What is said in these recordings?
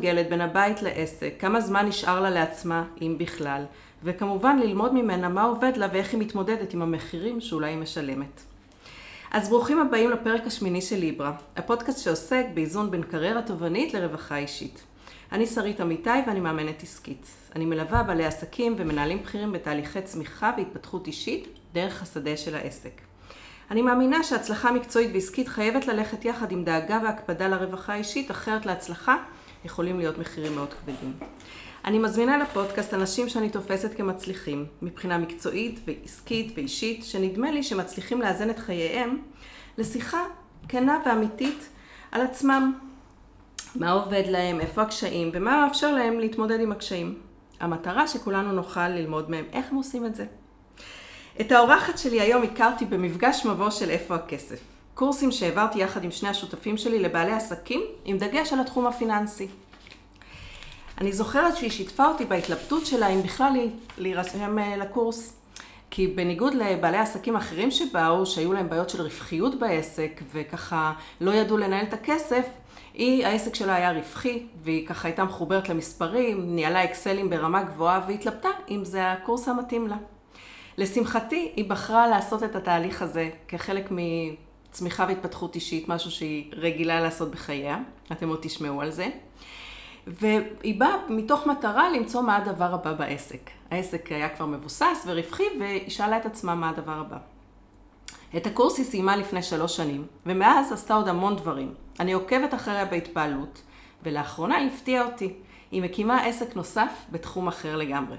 גלת בין הבית לעסק, כמה זמן נשאר לה לעצמה, אם בכלל, וכמובן ללמוד ממנה מה עובד לה ואיך היא מתמודדת עם המחירים שאולי היא משלמת. אז ברוכים הבאים לפרק השמיני של ליברה, הפודקאסט שעוסק באיזון בין קריירה תובענית לרווחה אישית. אני שרית אמיתי ואני מאמנת עסקית. אני מלווה בעלי עסקים ומנהלים בכירים בתהליכי צמיחה והתפתחות אישית דרך השדה של העסק. אני מאמינה שהצלחה מקצועית ועסקית חייבת ללכת יחד עם דאגה והקפדה לרווחה האישית, אחרת להצלחה יכולים להיות מחירים מאוד כבדים. אני מזמינה לפודקאסט אנשים שאני תופסת כמצליחים, מבחינה מקצועית ועסקית ואישית, שנדמה לי שמצליחים לאזן את חייהם לשיחה כנה ואמיתית על עצמם. מה עובד להם, איפה הקשיים ומה מאפשר להם להתמודד עם הקשיים. המטרה שכולנו נוכל ללמוד מהם איך הם עושים את זה. את האורחת שלי היום הכרתי במפגש מבוא של איפה הכסף. קורסים שהעברתי יחד עם שני השותפים שלי לבעלי עסקים, עם דגש על התחום הפיננסי. אני זוכרת שהיא שיתפה אותי בהתלבטות שלה אם בכלל להירשם אה, לקורס. כי בניגוד לבעלי עסקים אחרים שבאו, שהיו להם בעיות של רווחיות בעסק, וככה לא ידעו לנהל את הכסף, היא, העסק שלה היה רווחי, והיא ככה הייתה מחוברת למספרים, ניהלה אקסלים ברמה גבוהה, והתלבטה אם זה הקורס המתאים לה. לשמחתי, היא בחרה לעשות את התהליך הזה כחלק מצמיחה והתפתחות אישית, משהו שהיא רגילה לעשות בחייה, אתם עוד תשמעו על זה. והיא באה מתוך מטרה למצוא מה הדבר הבא בעסק. העסק היה כבר מבוסס ורווחי, והיא שאלה את עצמה מה הדבר הבא. את הקורס היא סיימה לפני שלוש שנים, ומאז עשתה עוד המון דברים. אני עוקבת אחריה בהתפעלות, ולאחרונה היא הפתיעה אותי. היא מקימה עסק נוסף בתחום אחר לגמרי.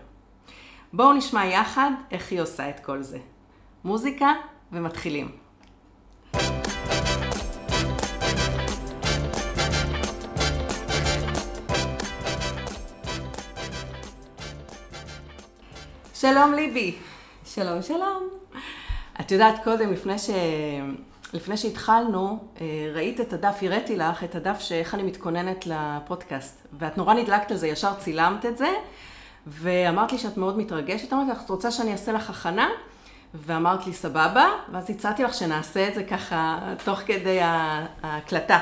בואו נשמע יחד איך היא עושה את כל זה. מוזיקה ומתחילים. שלום ליבי. שלום, שלום. את יודעת, קודם, לפני, ש... לפני שהתחלנו, אה, ראית את הדף, הראיתי לך את הדף שאיך אני מתכוננת לפודקאסט. ואת נורא נדלקת על זה, ישר צילמת את זה, ואמרת לי שאת מאוד מתרגשת, אמרתי לך, את רוצה שאני אעשה לך הכנה? ואמרת לי, סבבה, ואז הצעתי לך שנעשה את זה ככה תוך כדי ההקלטה.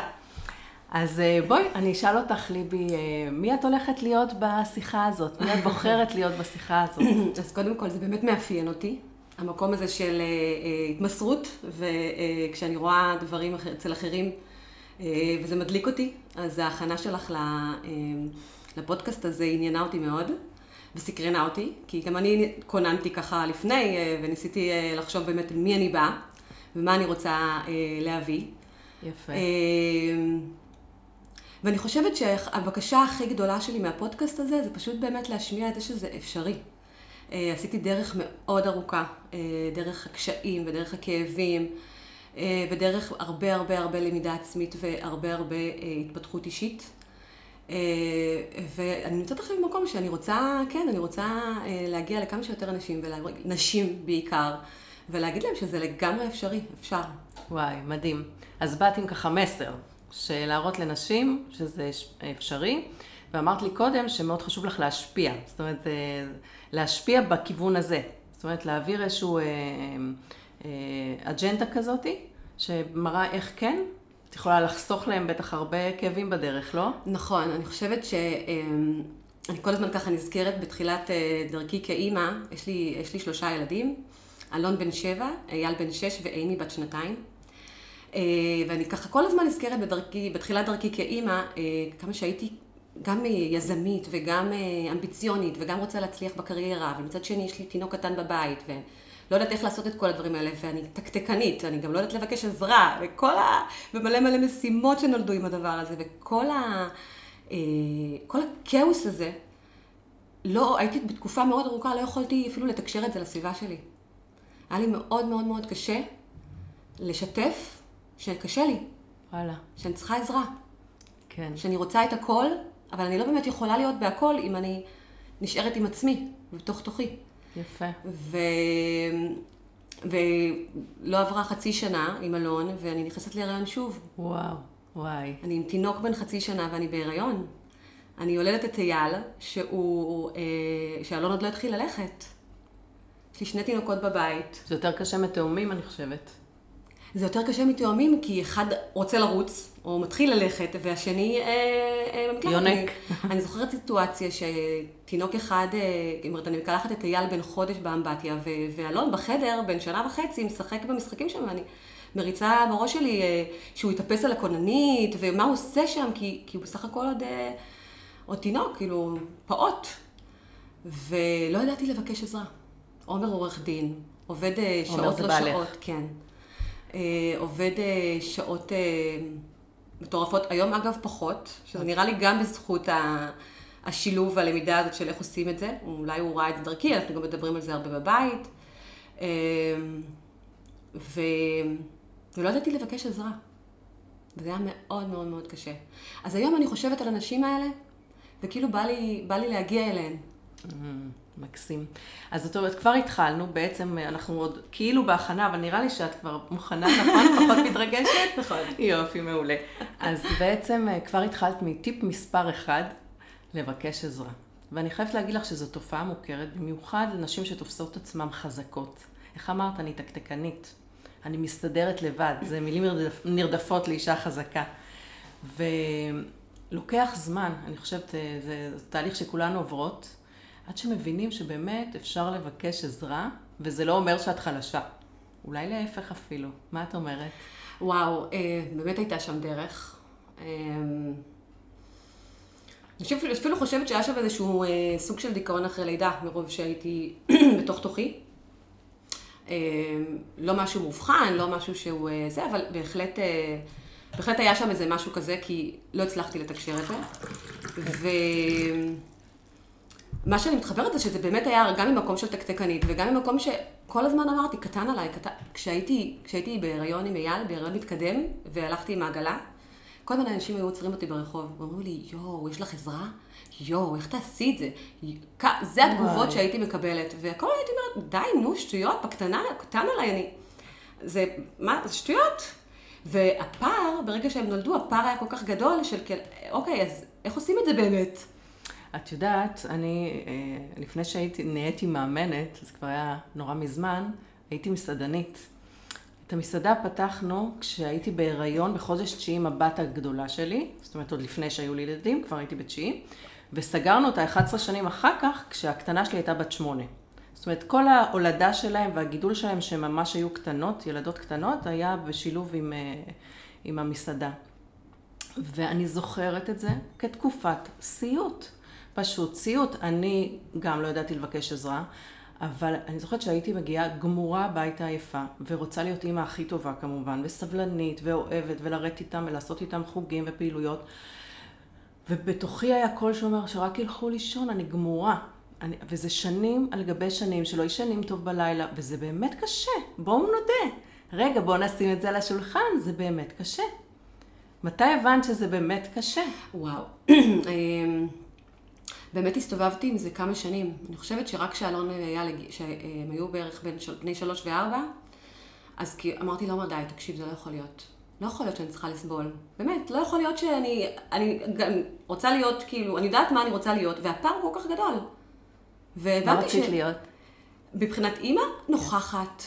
אז אה, בואי, אני אשאל אותך, ליבי, אה, מי את הולכת להיות בשיחה הזאת? מי את בוחרת להיות בשיחה הזאת? אז קודם כל, זה באמת מאפיין אותי. המקום הזה של אה, התמסרות, וכשאני רואה דברים אצל אחרים, וזה מדליק אותי, אז ההכנה שלך לפודקאסט הזה עניינה אותי מאוד. וסקרנה אותי, כי גם אני כוננתי ככה לפני, וניסיתי לחשוב באמת מי אני באה, ומה אני רוצה להביא. יפה. ואני חושבת שהבקשה הכי גדולה שלי מהפודקאסט הזה, זה פשוט באמת להשמיע את זה שזה אפשרי. אה, עשיתי דרך מאוד ארוכה, אה, דרך הקשיים ודרך הכאבים, אה, ודרך הרבה הרבה הרבה למידה עצמית והרבה הרבה התפתחות אישית. ואני נמצאת עכשיו במקום שאני רוצה, כן, אני רוצה להגיע לכמה שיותר אנשים, נשים בעיקר, ולהגיד להם שזה לגמרי אפשרי, אפשר. וואי, מדהים. אז באת עם ככה מסר. שלהראות לנשים שזה אפשרי, ואמרת לי קודם שמאוד חשוב לך להשפיע, זאת אומרת, אה, להשפיע בכיוון הזה, זאת אומרת, להעביר איזשהו אה, אה, אג'נדה כזאתי, שמראה איך כן, את יכולה לחסוך להם בטח הרבה כאבים בדרך, לא? נכון, אני חושבת ש... אני כל הזמן ככה נזכרת בתחילת דרכי כאימא, יש לי, יש לי שלושה ילדים, אלון בן שבע, אייל בן שש ואימי בת שנתיים. אה, ואני ככה כל הזמן נזכרת בדרכי, בתחילת דרכי כאימא, אה, כמה שהייתי גם יזמית וגם אה, אמביציונית וגם רוצה להצליח בקריירה, ומצד שני יש לי תינוק קטן בבית, ולא יודעת איך לעשות את כל הדברים האלה, ואני תקתקנית, אני גם לא יודעת לבקש עזרה, וכל ה... ומלא מלא משימות שנולדו עם הדבר הזה, וכל ה... כל הכאוס הזה, לא, הייתי בתקופה מאוד ארוכה, לא יכולתי אפילו לתקשר את זה לסביבה שלי. היה לי מאוד מאוד מאוד קשה לשתף שקשה לי. וואלה. שאני צריכה עזרה. כן. שאני רוצה את הכל, אבל אני לא באמת יכולה להיות בהכל אם אני נשארת עם עצמי, בתוך תוכי. יפה. ו... ולא עברה חצי שנה עם אלון, ואני נכנסת להיריון שוב. וואו, וואי. אני עם תינוק בן חצי שנה ואני בהיריון. אני יולדת את אייל, שהוא, אה, שאלון עוד לא התחיל ללכת. יש לי שני תינוקות בבית. זה יותר קשה מתאומים, אני חושבת. זה יותר קשה מתאומים, כי אחד רוצה לרוץ, או מתחיל ללכת, והשני אה, אה, במקלחת. יונק. אני, זוכרת סיטואציה שתינוק אחד, אה, זאת אומרת, אני מקלחת את אייל בן חודש באמבטיה, ואלון בחדר, בן שנה וחצי, משחק במשחקים שם, ואני מריצה בראש שלי אה, שהוא יתאפס על הכוננית, ומה הוא עושה שם, כי, כי הוא בסך הכל עוד, אה, עוד תינוק, כאילו, פעוט. ולא ידעתי לבקש עזרה. עומר עורך דין, עובד אה, שעות לא בעלך. שעות, כן. אה, עובד אה, שעות אה, מטורפות, היום אגב פחות, שזה נראה לי גם בזכות ה- השילוב והלמידה הזאת של איך עושים את זה. אולי הוא ראה את זה דרכי, אנחנו גם מדברים על זה הרבה בבית. ו... ולא ידעתי לבקש עזרה. וזה היה מאוד מאוד מאוד קשה. אז היום אני חושבת על הנשים האלה, וכאילו בא לי, בא לי להגיע אליהן. מקסים. אז זאת אומרת, כבר התחלנו, בעצם אה, אנחנו עוד כאילו בהכנה, אבל נראה לי שאת כבר מוכנה, נכון? פחות מתרגשת? נכון. יופי, מעולה. אז בעצם אה, כבר התחלת מטיפ מספר אחד, לבקש עזרה. ואני חייבת להגיד לך שזו תופעה מוכרת, במיוחד לנשים שתופסות עצמן חזקות. איך אמרת? אני תקתקנית. אני מסתדרת לבד. זה מילים נרדפ, נרדפות לאישה חזקה. ולוקח זמן, אני חושבת, אה, זה, זה תהליך שכולנו עוברות, עד שמבינים שבאמת אפשר לבקש עזרה, וזה לא אומר שאת חלשה. אולי להפך אפילו. מה את אומרת? וואו, אה, באמת הייתה שם דרך. אה, אני אפילו, אפילו חושבת שהיה שם איזשהו אה, סוג של דיכאון אחרי לידה, מרוב שהייתי בתוך תוכי. אה, לא משהו מובחן, לא משהו שהוא אה, זה, אבל בהחלט, אה, בהחלט היה שם איזה משהו כזה, כי לא הצלחתי לתקשר את זה. ומה שאני מתחברת זה שזה באמת היה גם ממקום של תקתקנית, וגם ממקום שכל הזמן אמרתי, קטן עליי, קטן... כשהייתי, כשהייתי בהיריון עם אייל, בהיריון מתקדם, והלכתי עם העגלה, כל הזמן אנשים היו עוצרים אותי ברחוב, ואמרו לי, יואו, יש לך עזרה? יואו, איך תעשי את זה? זה התגובות. שהייתי מקבלת, והכל הייתי אומרת, די, נו, שטויות, בקטנה, קטן עליי, אני... זה, מה, זה שטויות. והפער, ברגע שהם נולדו, הפער היה כל כך גדול של, אוקיי, אז איך עושים את זה באמת? את יודעת, אני, אה, לפני שהייתי, נהייתי מאמנת, זה כבר היה נורא מזמן, הייתי מסעדנית. את המסעדה פתחנו כשהייתי בהיריון בחודש תשיעי עם הבת הגדולה שלי, זאת אומרת עוד לפני שהיו לי ילדים, כבר הייתי בתשיעי, וסגרנו אותה 11 שנים אחר כך, כשהקטנה שלי הייתה בת שמונה. זאת אומרת, כל ההולדה שלהם והגידול שלהם, שהם ממש היו קטנות, ילדות קטנות, היה בשילוב עם, אה, עם המסעדה. ואני זוכרת את זה כתקופת סיוט. פשוט סיוט. אני גם לא ידעתי לבקש עזרה, אבל אני זוכרת שהייתי מגיעה גמורה הביתה עייפה, ורוצה להיות אימא הכי טובה כמובן, וסבלנית, ואוהבת, ולרדת איתם, ולעשות איתם חוגים ופעילויות. ובתוכי היה קול שאומר שרק ילכו לישון, אני גמורה. אני, וזה שנים על גבי שנים שלא ישנים טוב בלילה, וזה באמת קשה, בואו נודה. רגע, בואו נשים את זה על השולחן, זה באמת קשה. מתי הבנת שזה באמת קשה? וואו. אמ, באמת הסתובבתי עם זה כמה שנים. אני חושבת שרק כשאלון היה, לג- שהם היו בערך בין של... בני שלוש וארבע, אז כי אמרתי לעומר, די, תקשיב, זה לא יכול להיות. לא יכול להיות שאני צריכה לסבול. באמת, לא יכול להיות שאני אני גם רוצה להיות, כאילו, אני יודעת מה אני רוצה להיות, והפער כל כך גדול. מה רצית להיות? מבחינת אימא, נוכחת,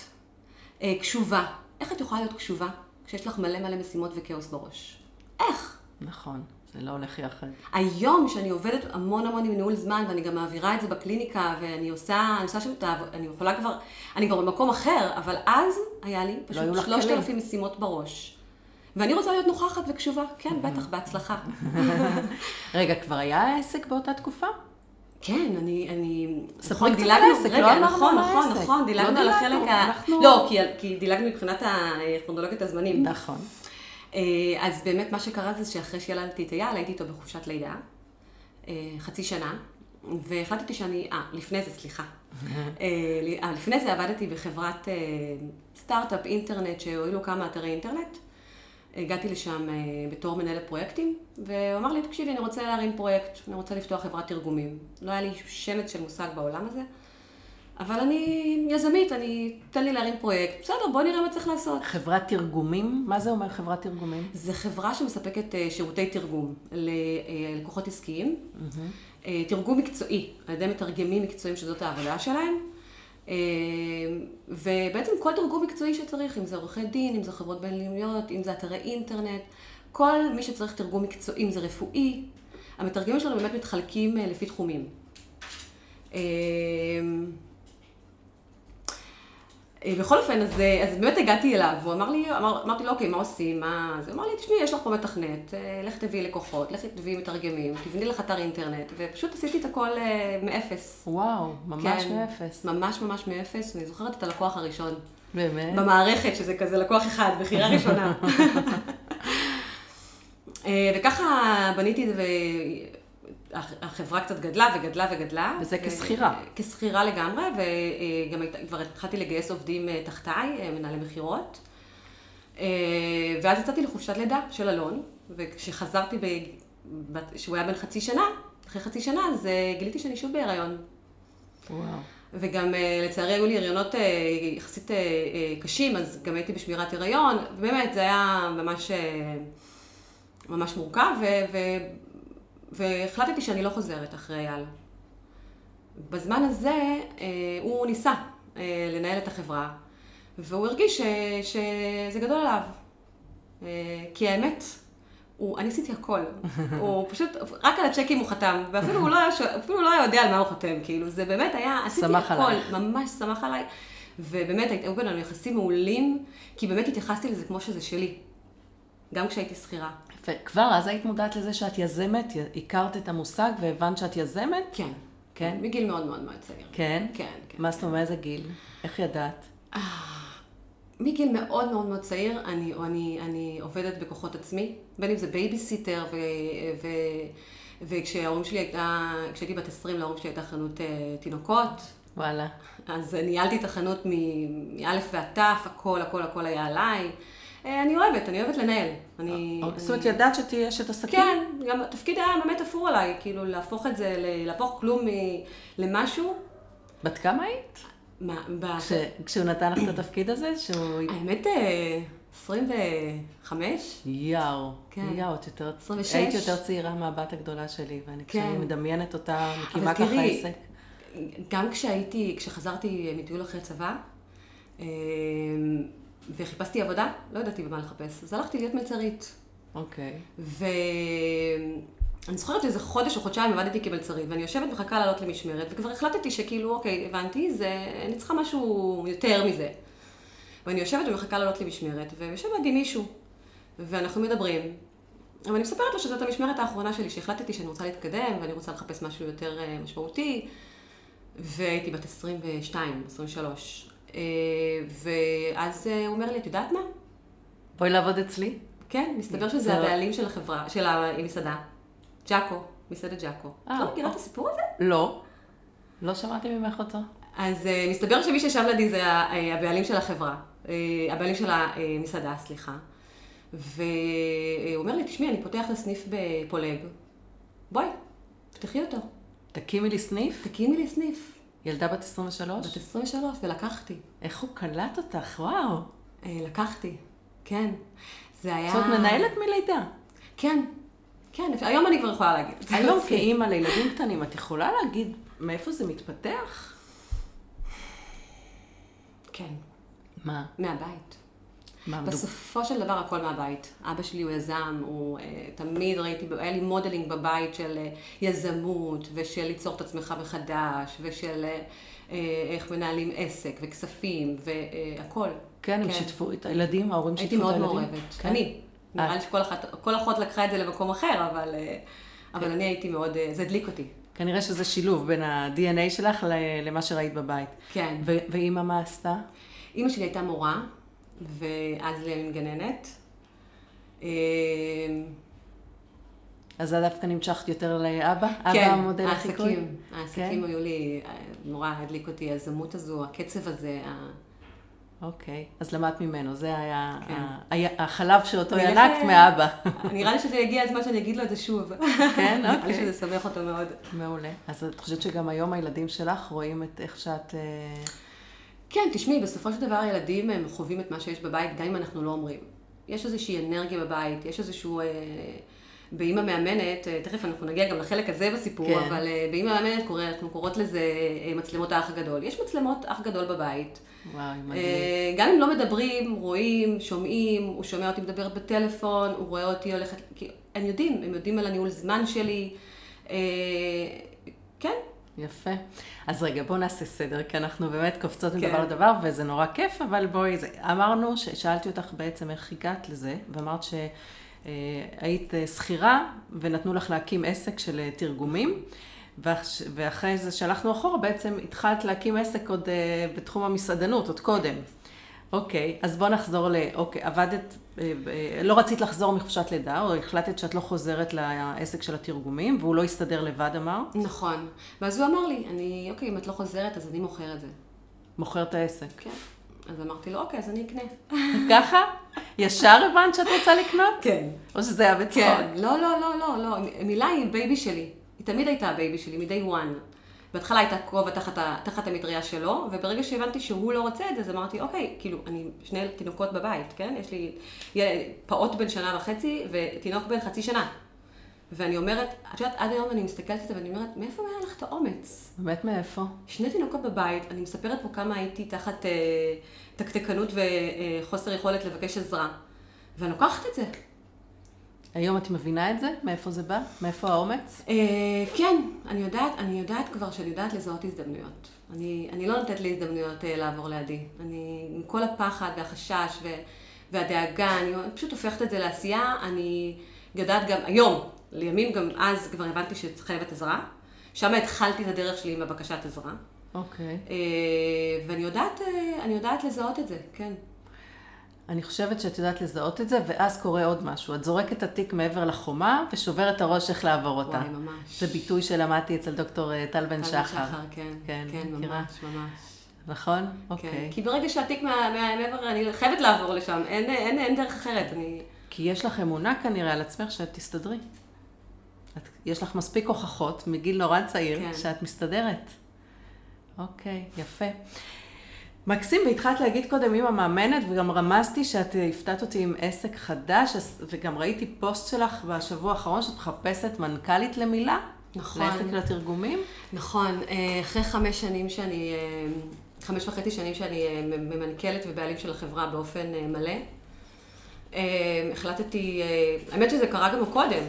אה, קשובה. איך את יכולה להיות קשובה כשיש לך מלא מלא משימות וכאוס בראש? איך? נכון, זה לא הולך יחד. היום, שאני עובדת המון המון עם ניהול זמן, ואני גם מעבירה את זה בקליניקה, ואני עושה, אני עושה שם את העבודה, אני יכולה כבר, אני כבר במקום אחר, אבל אז היה לי היו פשוט כלים. אלפים משימות בראש. ואני רוצה להיות נוכחת וקשובה, כן, בטח, בהצלחה. רגע, כבר היה עסק באותה תקופה? כן, אני, אני... ספרי נכון, קצת על העסק, לא אמרנו נכון, על נכון. נכון, דילגנו לא על דילגנו, החלק ה... לא, כי, דילגנו מבחינת הכרונולוגיית הזמנים. נכון. אה, אז באמת מה שקרה זה שאחרי שילדתי את אייל, הייתי איתו בחופשת לידה, אה, חצי שנה, והחלטתי שאני, אה, לפני זה, סליחה. אה, אה, לפני זה עבדתי בחברת אה, סטארט-אפ אינטרנט שהועילו כמה אתרי אינטרנט. הגעתי לשם אה, בתור מנהלת פרויקטים, והוא אמר לי, תקשיבי, אני רוצה להרים פרויקט, אני רוצה לפתוח חברת תרגומים. לא היה לי שמץ של מושג בעולם הזה, אבל אני יזמית, אני, תן לי להרים פרויקט. בסדר, בוא נראה מה צריך לעשות. חברת תרגומים? מה זה אומר חברת תרגומים? זו חברה שמספקת אה, שירותי תרגום ללקוחות עסקיים. אה, תרגום מקצועי, על ידי מתרגמים מקצועיים שזאת העבודה שלהם. ובעצם כל תרגום מקצועי שצריך, אם זה עורכי דין, אם זה חברות בינלאומיות, אם זה אתרי אינטרנט, כל מי שצריך תרגום מקצועי, אם זה רפואי, המתרגמים שלנו באמת מתחלקים לפי תחומים. אה, בכל אופן, אז, אה, אז באמת הגעתי אליו, הוא אמר לי, אמר, אמרתי לו, אוקיי, מה עושים, מה... אז הוא אמר לי, תשמעי, יש לך פה מתכנת, אה, לך תביאי לקוחות, לך תביאי מתרגמים, תבני לך אתר אינטרנט, ופשוט עשיתי את הכל מאפס. וואו, ממש כן, מאפס. ממש ממש מאפס, ואני זוכרת את הלקוח הראשון. באמת? במערכת, שזה כזה לקוח אחד, בחירה ראשונה. וככה בניתי את זה, החברה קצת גדלה וגדלה וגדלה. וזה כשכירה. כשכירה לגמרי, וגם כבר התחלתי לגייס עובדים אה, תחתיי, אה, מנהלי מכירות. אה, ואז יצאתי לחופשת לידה של אלון, וכשחזרתי, כשהוא היה בן חצי שנה, אחרי חצי שנה, אז גיליתי שאני שוב בהיריון. וואו. וגם לצערי היו לי הריונות יחסית קשים, אז גם הייתי בשמירת הריון, ובאמת זה היה ממש, ממש מורכב, ו... והחלטתי שאני לא חוזרת אחרי אייל. בזמן הזה אה, הוא ניסה אה, לנהל את החברה, והוא הרגיש ש, שזה גדול עליו. אה, כי האמת, הוא, אני עשיתי הכל. הוא פשוט, רק על הצ'קים הוא חתם, ואפילו הוא לא, אפילו לא היה יודע על מה הוא חותם, כאילו, זה באמת היה, עשיתי הכל, עליי. ממש שמח עליי. ובאמת, היו בינינו יחסים מעולים, כי באמת התייחסתי לזה כמו שזה שלי. גם כשהייתי שכירה. וכבר אז היית מודעת לזה שאת יזמת? הכרת את המושג והבנת שאת יזמת? כן. כן? מגיל מאוד מאוד מאוד צעיר. כן? כן, כן. מה זאת אומרת, מאיזה גיל? איך ידעת? אה, מגיל מאוד מאוד מאוד צעיר, אני, אני, אני עובדת בכוחות עצמי, בין אם זה בייביסיטר, ו, ו, וכשההורים שלי הייתה, כשהייתי בת 20 להורים שלי הייתה חנות אה, תינוקות. וואלה. אז ניהלתי את החנות מאלף ועד תף, הכל, הכל, הכל היה עליי. אה, אני אוהבת, אני אוהבת לנהל. אני... אה, זאת אומרת, ידעת שתהיה אשת עסקים? כן, גם התפקיד היה באמת אפור עליי, כאילו להפוך את זה, להפוך כלום למשהו. בת כמה היית? מה, כשהוא נתן לך את התפקיד הזה? שהוא... האמת, 25. אה, יאו, כן. יאו, את יותר... 26. היית יותר צעירה מהבת הגדולה שלי, ואני כן. כשאני מדמיינת אותה, מקימה ככה עסק. גם כשהייתי, כשחזרתי מטיול אחרי צבא, וחיפשתי עבודה, לא ידעתי במה לחפש, אז הלכתי להיות מלצרית. אוקיי. Okay. ואני זוכרת שאיזה חודש או חודשיים עבדתי כמלצרית, ואני יושבת ומחכה לעלות למשמרת, וכבר החלטתי שכאילו, אוקיי, הבנתי, זה, אני צריכה משהו יותר מזה. ואני יושבת ומחכה לעלות למשמרת, ויושב לידי מישהו, ואנחנו מדברים, אבל אני מספרת לו שזאת המשמרת האחרונה שלי, שהחלטתי שאני רוצה להתקדם, ואני רוצה לחפש משהו יותר אה, משמעותי, והייתי בת 22, 23. אה, ואז אה, הוא אומר לי, את יודעת מה? בואי לעבוד אצלי. כן, מסתבר שזה הבעלים של החברה, של המסעדה. ג'אקו, מסעדת ג'אקו. את לא מכירה את הסיפור הזה? לא. לא שמעתי ממך אותו. אז מסתבר שמי שישב לידי זה הבעלים של החברה, הבעלים של המסעדה, סליחה. והוא אומר לי, תשמעי, אני פותח לסניף בפולג. בואי, פתחי אותו. תקימי לי סניף? תקימי לי סניף. ילדה בת 23? בת 23, ולקחתי. איך הוא קלט אותך? וואו. אה, לקחתי, כן. זה היה... זאת מנהלת מלידה. כן, כן, היום אני כבר יכולה להגיד. היום כאימא לילדים קטנים, את יכולה להגיד מאיפה זה מתפתח? כן. מה? מהבית. בסופו של דבר הכל מהבית. אבא שלי הוא יזם, הוא uh, תמיד ראיתי, היה לי modeling בבית של אה, יזמות, ושל ליצור את עצמך מחדש, ושל אה, אה, איך מנהלים עסק, וכספים, והכל. כן, הם כן. שיתפו את הילדים, ההורים שיתפו את הילדים. הייתי מאוד מעורבת. כן. אני. נראה לי שכל אחות לקחה את זה למקום אחר, אבל, אבל כן. אני הייתי מאוד, זה הדליק אותי. כנראה שזה שילוב בין ה-DNA שלך למה שראית בבית. כן. ואימא מה עשתה? אימא שלי הייתה מורה, ואז למין גננת. אמ, אז את דווקא נמשכת יותר לאבא? כן, אבא המודל החיקוי? העסקים, העסקים כן? היו לי, נורא הדליק אותי היזמות הזו, הקצב הזה. אוקיי, אז למדת ממנו, זה היה כן. החלב שאותו ינקת מאבא. נראה לי שזה יגיע הזמן שאני אגיד לו את זה שוב. כן, אוקיי. נראה לי שזה ישמח אותו מאוד. מעולה. אז את חושבת שגם היום הילדים שלך רואים את איך שאת... אה, כן, תשמעי, בסופו של דבר הילדים הם חווים את מה שיש בבית, גם אם אנחנו לא אומרים. יש איזושהי אנרגיה בבית, יש איזשהו... אה, באימא מאמנת, אה, תכף אנחנו נגיע גם לחלק הזה בסיפור, כן. אבל אה, באימא מאמנת קורא, אנחנו קוראות לזה אה, מצלמות האח הגדול. יש מצלמות אח גדול בבית. וואי, מדהים. אה, גם אם לא מדברים, רואים, שומעים, הוא שומע אותי מדברת בטלפון, הוא רואה אותי הולכת, כי הם יודעים, הם יודעים על הניהול זמן שלי. אה, כן, יפה. אז רגע, בואו נעשה סדר, כי אנחנו באמת קופצות כן. מדבר לדבר, וזה נורא כיף, אבל בואי, זה... אמרנו, שאלתי אותך בעצם איך הגעת לזה, ואמרת שהיית אה, שכירה, ונתנו לך להקים עסק של אה, תרגומים, ואח- ואחרי זה שהלכנו אחורה, בעצם התחלת להקים עסק עוד אה, בתחום המסעדנות, עוד קודם. אוקיי, אז בואו נחזור ל... אוקיי, עבדת, אה, אה, לא רצית לחזור מחופשת לידה, או החלטת שאת לא חוזרת לעסק של התרגומים, והוא לא הסתדר לבד, אמרת? נכון. ואז הוא אמר לי, אני, אוקיי, אם את לא חוזרת, אז אני מוכר את זה. מוכר את העסק. כן. אז אמרתי לו, אוקיי, אז אני אקנה. ככה? ישר הבנת שאת רוצה לקנות? כן. או שזה היה בצחוק? כן. לא, לא, לא, לא, לא. מילה היא baby שלי. היא תמיד הייתה ה baby שלי, מ-day one. בהתחלה הייתה כובע תחת, ה- תחת המטריה שלו, וברגע שהבנתי שהוא לא רוצה את זה, אז אמרתי, אוקיי, כאילו, אני שני תינוקות בבית, כן? יש לי ילד- פעוט בן שנה וחצי ותינוק בן חצי שנה. ואני אומרת, את יודעת, עד היום אני מסתכלת על זה ואני אומרת, מאיפה היה לך את האומץ? באמת מאיפה? שני תינוקות בבית, אני מספרת פה כמה הייתי תחת אה, תקתקנות וחוסר יכולת לבקש עזרה. ואני לוקחת את זה. היום את מבינה את זה? מאיפה זה בא? מאיפה האומץ? אה, כן, אני יודעת, אני יודעת כבר שאני יודעת לזהות הזדמנויות. אני, אני לא נותנת לי הזדמנויות אה, לעבור לידי. אני, עם כל הפחד והחשש ו, והדאגה, אני פשוט הופכת את זה לעשייה. אני יודעת גם, היום, לימים גם אז כבר הבנתי שאת חייבת עזרה. שם התחלתי את הדרך שלי עם הבקשת עזרה. אוקיי. אה, ואני יודעת, יודעת לזהות את זה, כן. אני חושבת שאת יודעת לזהות את זה, ואז קורה עוד משהו. את זורקת את התיק מעבר לחומה, ושוברת את הראש איך לעבור אותה. וואי, ממש. זה ביטוי שלמדתי אצל דוקטור אה, טל בן טל שחר. כן, כן, כן, מכירה? ממש, ממש. נכון? כן. אוקיי. כי ברגע שהתיק מה- מה- מעבר, אני חייבת לעבור לשם, אין, אין, אין דרך אחרת. אני... כי יש לך אמונה כנראה על עצמך שאת תסתדרי. את, יש לך מספיק הוכחות מגיל נורא צעיר כן. שאת מסתדרת. אוקיי, יפה. מקסים, והתחלת להגיד קודם אימא מאמנת, וגם רמזתי שאת הפתעת אותי עם עסק חדש, וגם ראיתי פוסט שלך בשבוע האחרון שאת מחפשת מנכ"לית למילה. נכון. לעסק של התרגומים. נכון, אה, אחרי חמש שנים שאני, אה, חמש וחצי שנים שאני אה, ממנכ"לת ובעלים של החברה באופן מלא, החלטתי, האמת שזה קרה גם קודם.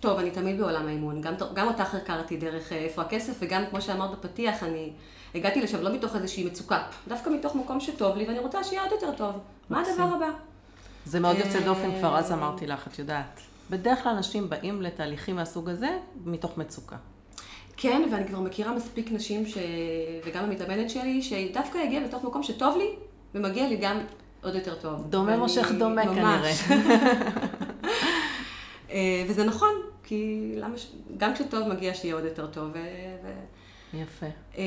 טוב, אני תמיד בעולם האימון. גם, גם אותך הכרתי דרך איפה הכסף, וגם כמו שאמרת בפתיח, אני הגעתי לשם לא מתוך איזושהי מצוקה, דווקא מתוך מקום שטוב לי, ואני רוצה שיהיה עוד יותר טוב. מה. הדבר הבא? זה מאוד יוצא אה, דופן, כבר אז אמרתי לך, את יודעת. בדרך כלל אנשים באים לתהליכים מהסוג הזה מתוך מצוקה. כן, ואני כבר מכירה מספיק נשים, ש... וגם המתאמנת שלי, שדווקא הגיעה מתוך מקום שטוב לי, ומגיע לי גם עוד יותר טוב. דומה מושך דומה. כנראה. אה, וזה נכון, כי למה ש... גם כשטוב מגיע שיהיה עוד יותר טוב. ו... יפה. אה,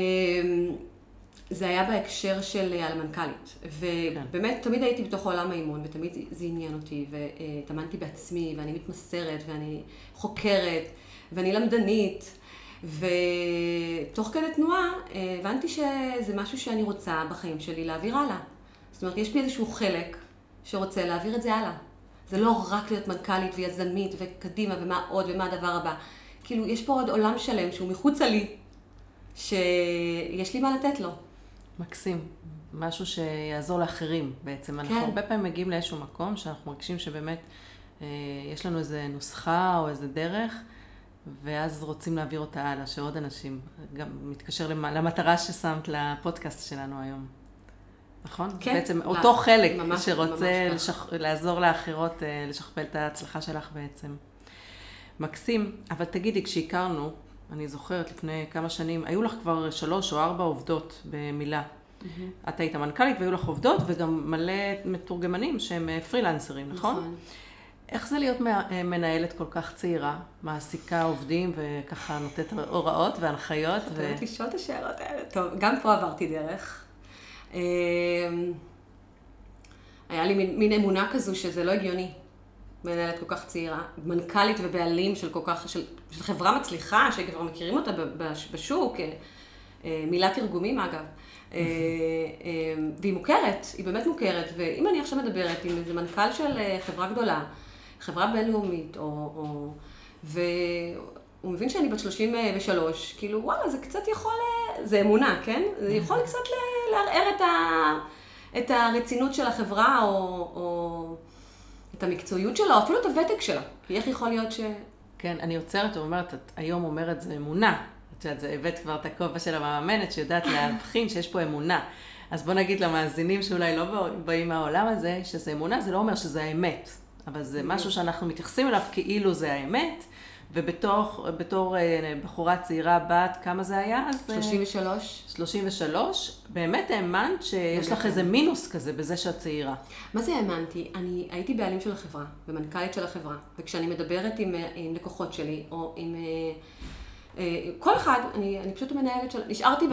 זה היה בהקשר של אה, על המנכ"לית. ובאמת, תמיד הייתי בתוך עולם האימון, ותמיד זה עניין אותי, והתאמנתי בעצמי, ואני מתמסרת, ואני חוקרת, ואני למדנית. ותוך כדי תנועה אה, הבנתי שזה משהו שאני רוצה בחיים שלי להעביר הלאה. זאת אומרת, יש לי איזשהו חלק שרוצה להעביר את זה הלאה. זה לא רק להיות מנכ"לית ויזמית וקדימה ומה עוד ומה הדבר הבא. כאילו, יש פה עוד עולם שלם שהוא מחוצה לי, שיש לי מה לתת לו. מקסים. משהו שיעזור לאחרים בעצם. אנחנו כן. הרבה פעמים מגיעים לאיזשהו מקום שאנחנו מרגישים שבאמת אה, יש לנו איזה נוסחה או איזה דרך, ואז רוצים להעביר אותה הלאה, שעוד אנשים, גם מתקשר למ- למטרה ששמת לפודקאסט שלנו היום. נכון? כן. בעצם אותו חלק ממש- שרוצה ממש לשכ... לעזור לאחרות אה, לשכפל את ההצלחה שלך בעצם. מקסים, אבל תגידי, כשהכרנו, אני זוכרת לפני כמה שנים, היו לך כבר שלוש או ארבע עובדות במילה. את היית מנכ"לית והיו לך עובדות וגם מלא מתורגמנים שהם אה, פרילנסרים, נכון? איך זה להיות אה, מנהלת כל כך צעירה, מעסיקה עובדים וככה נותנת הוראות והנחיות? את. אוהבת לשאול את השאלות האלה. טוב, גם פה עברתי דרך. אמ, היה לי מין, מין אמונה כזו שזה לא הגיוני. מנהלת כל כך צעירה, מנכ"לית ובעלים של כל כך, של, של חברה מצליחה, שכבר מכירים אותה בשוק, אה, אה, מילת תרגומים אגב. אה, והיא מוכרת, היא באמת מוכרת, ואם אני עכשיו מדברת עם איזה מנכ"ל של חברה גדולה, חברה בינלאומית, או... או והוא מבין שאני בת 33, כאילו, וואלה, זה קצת יכול, זה אמונה, כן? זה יכול קצת לערער את, ה, את הרצינות של החברה, או, או את המקצועיות שלה, או אפילו את הוותק שלה. כי איך יכול להיות ש... כן, אני עוצרת ואומרת, את היום אומרת זה אמונה. את יודעת, הבאת כבר את הכובע של המאמנת שיודעת להבחין שיש פה אמונה. אז בוא נגיד למאזינים שאולי לא באים מהעולם הזה, שזה אמונה, זה לא אומר שזה האמת. אבל זה משהו שאנחנו מתייחסים אליו כאילו זה האמת, ובתור אה, בחורה צעירה בת, כמה זה היה? אז, 33. 33. באמת האמנת שיש לך איזה מינוס כזה בזה שאת צעירה. מה זה האמנתי? אני הייתי בעלים של החברה, ומנכ"לית של החברה, וכשאני מדברת עם, אה, עם לקוחות שלי, או עם... אה, כל אחד, אני, אני פשוט המנהלת של... נשארתי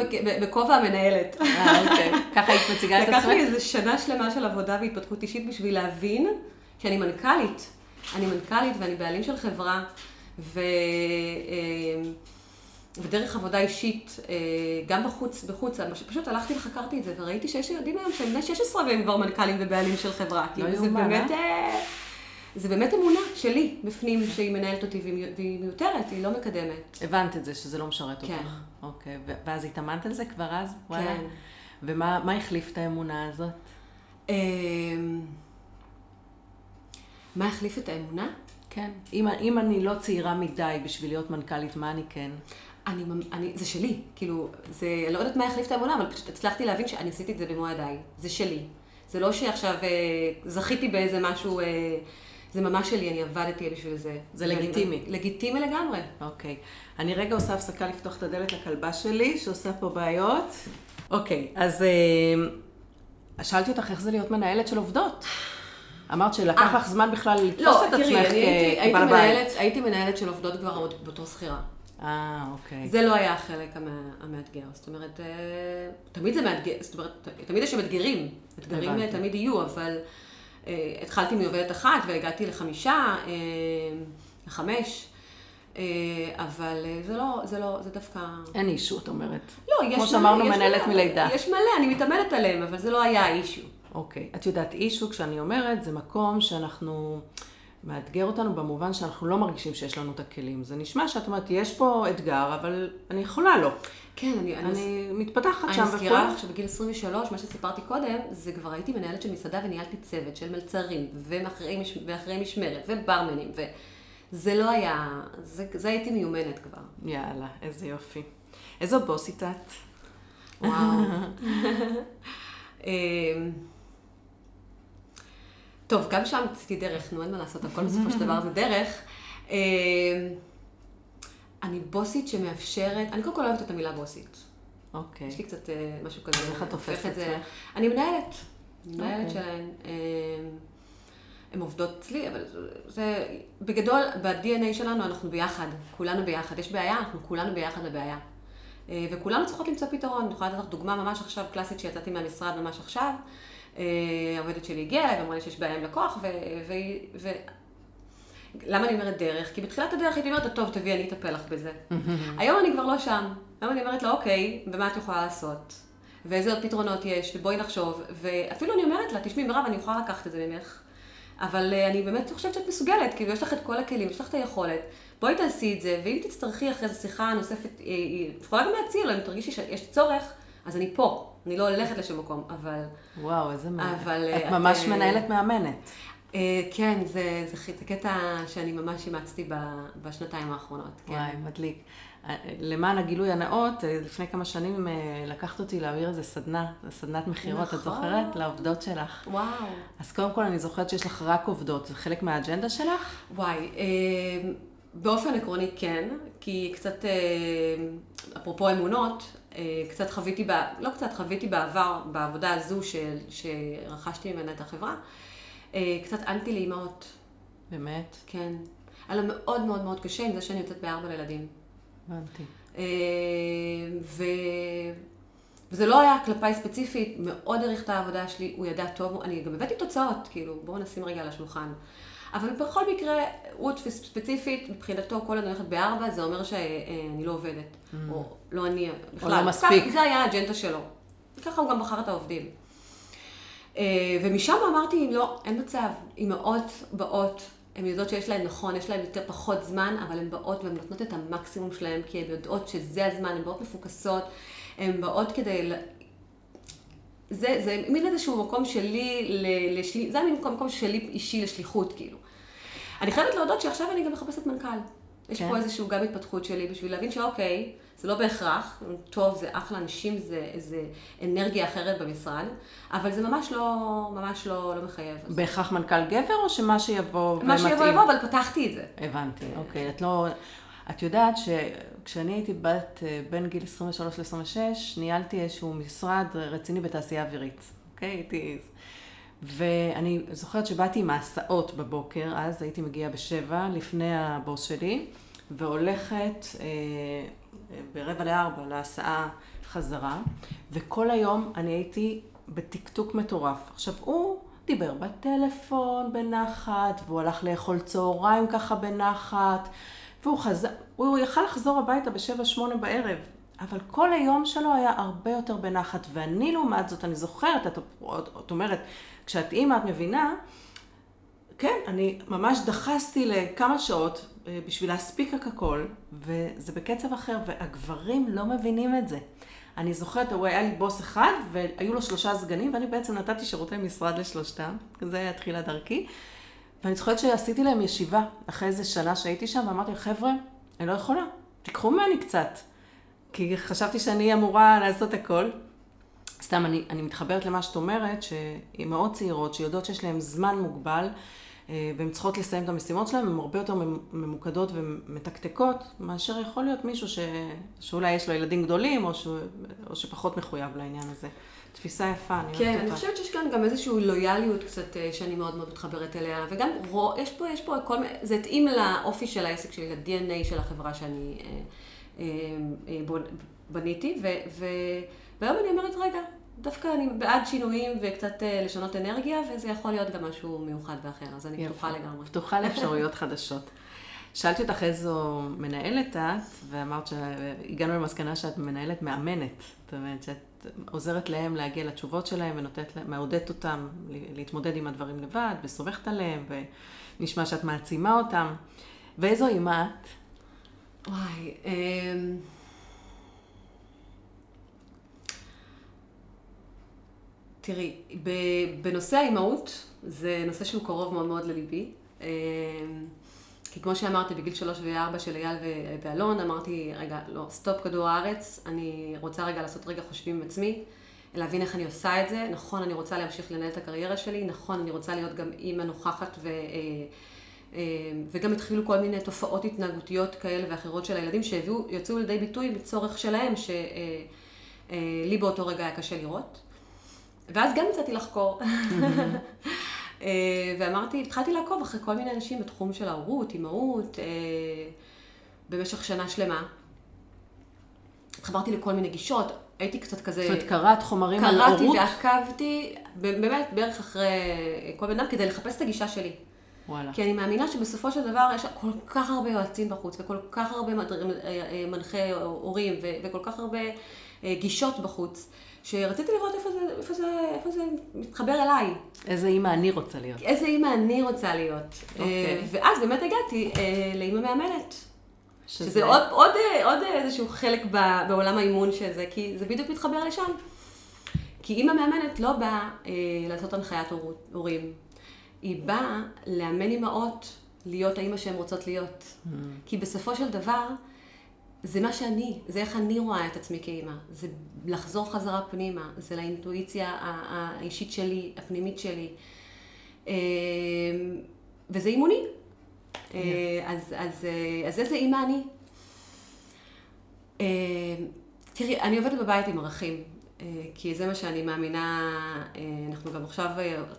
בכובע המנהלת. אה, אוקיי. ככה היית מציגה את עצמך? לקח לי איזה שנה שלמה של עבודה והתפתחות אישית בשביל להבין שאני מנכ"לית. אני מנכ"לית ואני בעלים של חברה, ו... אה, ודרך עבודה אישית, אה, גם בחוץ, בחוץ, פשוט הלכתי וחקרתי את זה, וראיתי שיש ילדים היום שהם בני 16 והם כבר מנכ"לים ובעלים של חברה. לא כאילו, זה באמת, אה? זה באמת אמונה שלי בפנים, שהיא מנהלת אותי והיא מיותרת, היא לא מקדמת. הבנת את זה, שזה לא משרת כן. אותך. אוקיי, ואז התאמנת על זה כבר אז? וואלה. כן. ומה החליף את האמונה הזאת? אמ, מה החליף את האמונה? כן. אם, אם אני לא צעירה מדי בשביל להיות מנכ"לית, מה אני כן? אני, אני, זה שלי, כאילו, זה, אני לא יודעת מה יחליף את האמונה, אבל פשוט הצלחתי להבין שאני עשיתי את זה במו ידיי. זה שלי. זה לא שעכשיו אה, זכיתי באיזה משהו, אה, זה ממש שלי, אני עבדתי בשביל זה. זה לגיטימי. אני, לגיטימי לגמרי. אוקיי. אני רגע עושה הפסקה לפתוח את הדלת לכלבה שלי, שעושה פה בעיות. אוקיי, אז אה, שאלתי אותך איך זה להיות מנהלת של עובדות. אמרת שלקח לך זמן בכלל לתפוס לא, את עצמך כבעל בית. הייתי מנהלת של עובדות כבר בתור שכירה. אה, אוקיי. זה לא היה החלק המאתגר. זאת אומרת, תמיד זה מאתגר, זאת אומרת, תמיד יש אתגרים. אתגרים תמיד יהיו, אבל התחלתי מעובדת אחת והגעתי לחמישה, לחמש. אבל זה לא, זה לא, זה דווקא... אין אישו, את אומרת. לא, יש. כמו שאמרנו, מנהלת מלידה. יש מלא, אני מתאמנת עליהם, אבל זה לא היה אישו. אוקיי. את יודעת, אישו, כשאני אומרת, זה מקום שאנחנו, מאתגר אותנו במובן שאנחנו לא מרגישים שיש לנו את הכלים. זה נשמע שאת אומרת, יש פה אתגר, אבל אני יכולה לו. כן, אני... אני, אני מתפתחת שם וכו'. אני מזכירה לך שבגיל 23, מה שסיפרתי קודם, זה כבר הייתי מנהלת של מסעדה וניהלתי צוות של מלצרים, ואחרי משמרת, וברמנים, וזה לא היה... זה, זה הייתי מיומנת כבר. יאללה, איזה יופי. איזו בוסית את? וואו. טוב, גם שם עשיתי דרך, נו, אין מה לעשות, הכל בסופו של דבר זה דרך. אמ, אני בוסית שמאפשרת, אני קודם כל אוהבת את המילה בוסית. אוקיי. יש לי קצת אה, משהו כזה. איך את תופסת את זה? אני מנהלת. מנהלת אוקיי. שלהן. אמ, הן עובדות אצלי, אבל זה, בגדול, ב-DNA שלנו אנחנו ביחד, כולנו ביחד. יש בעיה, אנחנו כולנו ביחד לבעיה. אה, וכולנו צריכות למצוא פתרון. אני יכולה לתת לך דוגמה ממש עכשיו, קלאסית, שיצאתי מהמשרד ממש עכשיו. אה, העובדת שלי הגיעה אליי ואמרה לי שיש בעיה עם לקוח, ו... ו... ו... למה אני אומרת דרך? כי בתחילת הדרך הייתי אומרת, טוב, תביאי, אני אטפל לך בזה. היום אני כבר לא שם. היום אני אומרת לה, אוקיי, ומה את יכולה לעשות? ואיזה עוד פתרונות יש, ובואי נחשוב. ואפילו אני אומרת לה, תשמעי, מירב, אני יכולה לקחת את זה ממך. אבל uh, אני באמת חושבת שאת מסוגלת, כאילו יש לך את כל הכלים, יש לך את היכולת. בואי תעשי את זה, ואם תצטרכי אחרי זה שיחה נוספת, היא יכולה גם להציע אם תרגישי שיש צורך, אז אני פה. אני לא הולכת לשום מקום, אבל... וואו, איזה מעניין. אבל... את ממש את, מנהלת מאמנת. אה, כן, זה, זה, זה קטע שאני ממש אימצתי בשנתיים האחרונות. כן. וואי, מדליק. למען הגילוי הנאות, לפני כמה שנים לקחת אותי להעביר איזה סדנה, סדנת מכירות, נכון. את זוכרת? לעובדות שלך. וואו. אז קודם כל אני זוכרת שיש לך רק עובדות, זה חלק מהאג'נדה שלך? וואי, באופן עקרוני כן, כי קצת, אפרופו אמונות, קצת חוויתי, לא קצת, חוויתי בעבר, בעבודה הזו של, שרכשתי ממנה את החברה. אה, קצת אנטי לאימהות. באמת? כן. היה לה מאוד מאוד מאוד קשה עם זה שאני יוצאת בארבע לילדים. הבנתי. אה, ו... וזה לא היה כלפיי ספציפית, מאוד העריך את העבודה שלי, הוא ידע טוב, אני גם הבאתי תוצאות, כאילו, בואו נשים רגע על השולחן. אבל בכל מקרה, הוא ספציפית, מבחינתו, כל אני הולכת בארבע, זה אומר שאני לא עובדת. Mm. או לא אני, בכלל. או לא מספיק. זה היה האג'נדה שלו. ככה הוא גם בחר את העובדים. אה, ומשם אמרתי, לא, אין מצב. אימהות באות הן יודעות שיש להן, נכון, יש להן יותר פחות זמן, אבל הן באות והן נותנות את המקסימום שלהן, כי הן יודעות שזה הזמן, הן באות מפוקסות, הן באות כדי... זה, זה מין איזשהו מקום שלי, לשלי, זה מין מקום שלי אישי לשליחות, כאילו. אני חייבת להודות שעכשיו אני גם מחפשת מנכ"ל. יש כן. פה איזשהו גם התפתחות שלי בשביל להבין שאוקיי, זה לא בהכרח, טוב, זה אחלה אנשים, זה איזה אנרגיה אחרת במשרד, אבל זה ממש לא, ממש לא, לא מחייב. בהכרח מנכ"ל גבר, או שמה שיבוא ומתאים? מה שיבוא יבוא, אבל פתחתי את זה. הבנתי, אוקיי. את לא... את יודעת שכשאני הייתי בת, אה, בין גיל 23 ל-26, ניהלתי איזשהו משרד רציני בתעשייה אווירית. אוקיי? הייתי... ואני זוכרת שבאתי עם ההסעות בבוקר, אז הייתי מגיעה בשבע, לפני הבוס שלי, והולכת אה, ברבע לארבע להסעה חזרה, וכל היום אני הייתי בטקטוק מטורף. עכשיו, הוא דיבר בטלפון בנחת, והוא הלך לאכול צהריים ככה בנחת, והוא חזר, הוא יכל לחזור הביתה בשבע, שמונה בערב, אבל כל היום שלו היה הרבה יותר בנחת, ואני לעומת זאת, אני זוכרת, את, את אומרת, כשאת אימא את מבינה, כן, אני ממש דחסתי לכמה שעות אה, בשביל להספיק הכל, וזה בקצב אחר, והגברים לא מבינים את זה. אני זוכרת, הוא היה לי בוס אחד, והיו לו שלושה סגנים, ואני בעצם נתתי שירותי משרד לשלושתם, זה היה תחילת דרכי. ואני זוכרת שעשיתי להם ישיבה אחרי איזה שנה שהייתי שם, ואמרתי, חבר'ה, אני לא יכולה, תיקחו ממני קצת. כי חשבתי שאני אמורה לעשות הכל. סתם, אני, אני מתחברת למה שאת אומרת, שאימהות צעירות שיודעות שיש להן זמן מוגבל, אה, והן צריכות לסיים את המשימות שלהן, הן הרבה יותר ממוקדות ומתקתקות, מאשר יכול להיות מישהו ש... שאולי יש לו ילדים גדולים, או, ש... או שפחות מחויב לעניין הזה. תפיסה יפה, אני כן, אני חושבת שיש כאן גם איזושהי לויאליות קצת אה, שאני מאוד מאוד מתחברת אליה, וגם יש פה, יש פה כל זה התאים לאופי של העסק שלי, ל-DNA של החברה שאני אה, בניתי, ו, ו, והיום אני אומרת, רגע, דווקא אני בעד שינויים וקצת אה, לשנות אנרגיה, וזה יכול להיות גם משהו מיוחד ואחר, אז אני יפה. פתוחה לגמרי. פתוחה לאפשרויות חדשות. שאלתי אותך איזו מנהלת את, ואמרת שהגענו למסקנה שאת מנהלת מאמנת. זאת אומרת, שאת עוזרת להם להגיע לתשובות שלהם ונותנת להם, מעודדת אותם להתמודד עם הדברים לבד, וסומכת עליהם, ונשמע שאת מעצימה אותם. ואיזו אימא את? וואי, אמ... תראי, בנושא האימהות, זה נושא שהוא קרוב מאוד מאוד לליבי. אמ, כי כמו שאמרתי, בגיל שלוש וארבע של אייל ואלון, אמרתי, רגע, לא, סטופ כדור הארץ, אני רוצה רגע לעשות רגע חושבים עם עצמי, להבין איך אני עושה את זה. נכון, אני רוצה להמשיך לנהל את הקריירה שלי, נכון, אני רוצה להיות גם אימא נוכחת ו... אה, אה, וגם התחילו כל מיני תופעות התנהגותיות כאלה ואחרות של הילדים שיצאו לידי ביטוי מצורך שלהם, שלי אה, באותו רגע היה קשה לראות. ואז גם יצאתי לחקור. אה, ואמרתי, התחלתי לעקוב אחרי כל מיני אנשים בתחום של ההורות, אימהות, אה, במשך שנה שלמה. התחברתי לכל מיני גישות, הייתי קצת כזה... זאת אומרת, קראת חומרים על הורות? קראתי ועקבתי, באמת, בערך אחרי כל בן אדם, כדי לחפש את הגישה שלי. וואלה. כי אני מאמינה שבסופו של דבר יש כל כך הרבה יועצים בחוץ, וכל כך הרבה אה, מנחי הורים, וכל כך הרבה גישות בחוץ. שרציתי לראות איפה זה, איפה זה, איפה זה מתחבר אליי. איזה אימא אני רוצה להיות. איזה אימא אני רוצה להיות. Okay. אוקיי. ואז באמת הגעתי אה, לאימא מאמנת. שזה, שזה עוד, עוד, עוד איזשהו חלק בעולם האימון של זה, כי זה בדיוק מתחבר לשם. כי אימא מאמנת לא באה אה, לעשות הנחיית הורים, היא באה לאמן אימהות להיות האימא שהן רוצות להיות. Mm. כי בסופו של דבר, זה מה שאני, זה איך אני רואה את עצמי כאימא. זה לחזור חזרה פנימה, זה לאינטואיציה האישית שלי, הפנימית שלי. אמ, וזה אימוני. Yeah. אה, אז, אז, אה, אז איזה אימא אני? תראי, אני עובדת בבית עם ערכים, אה, כי זה מה שאני מאמינה, אנחנו גם עכשיו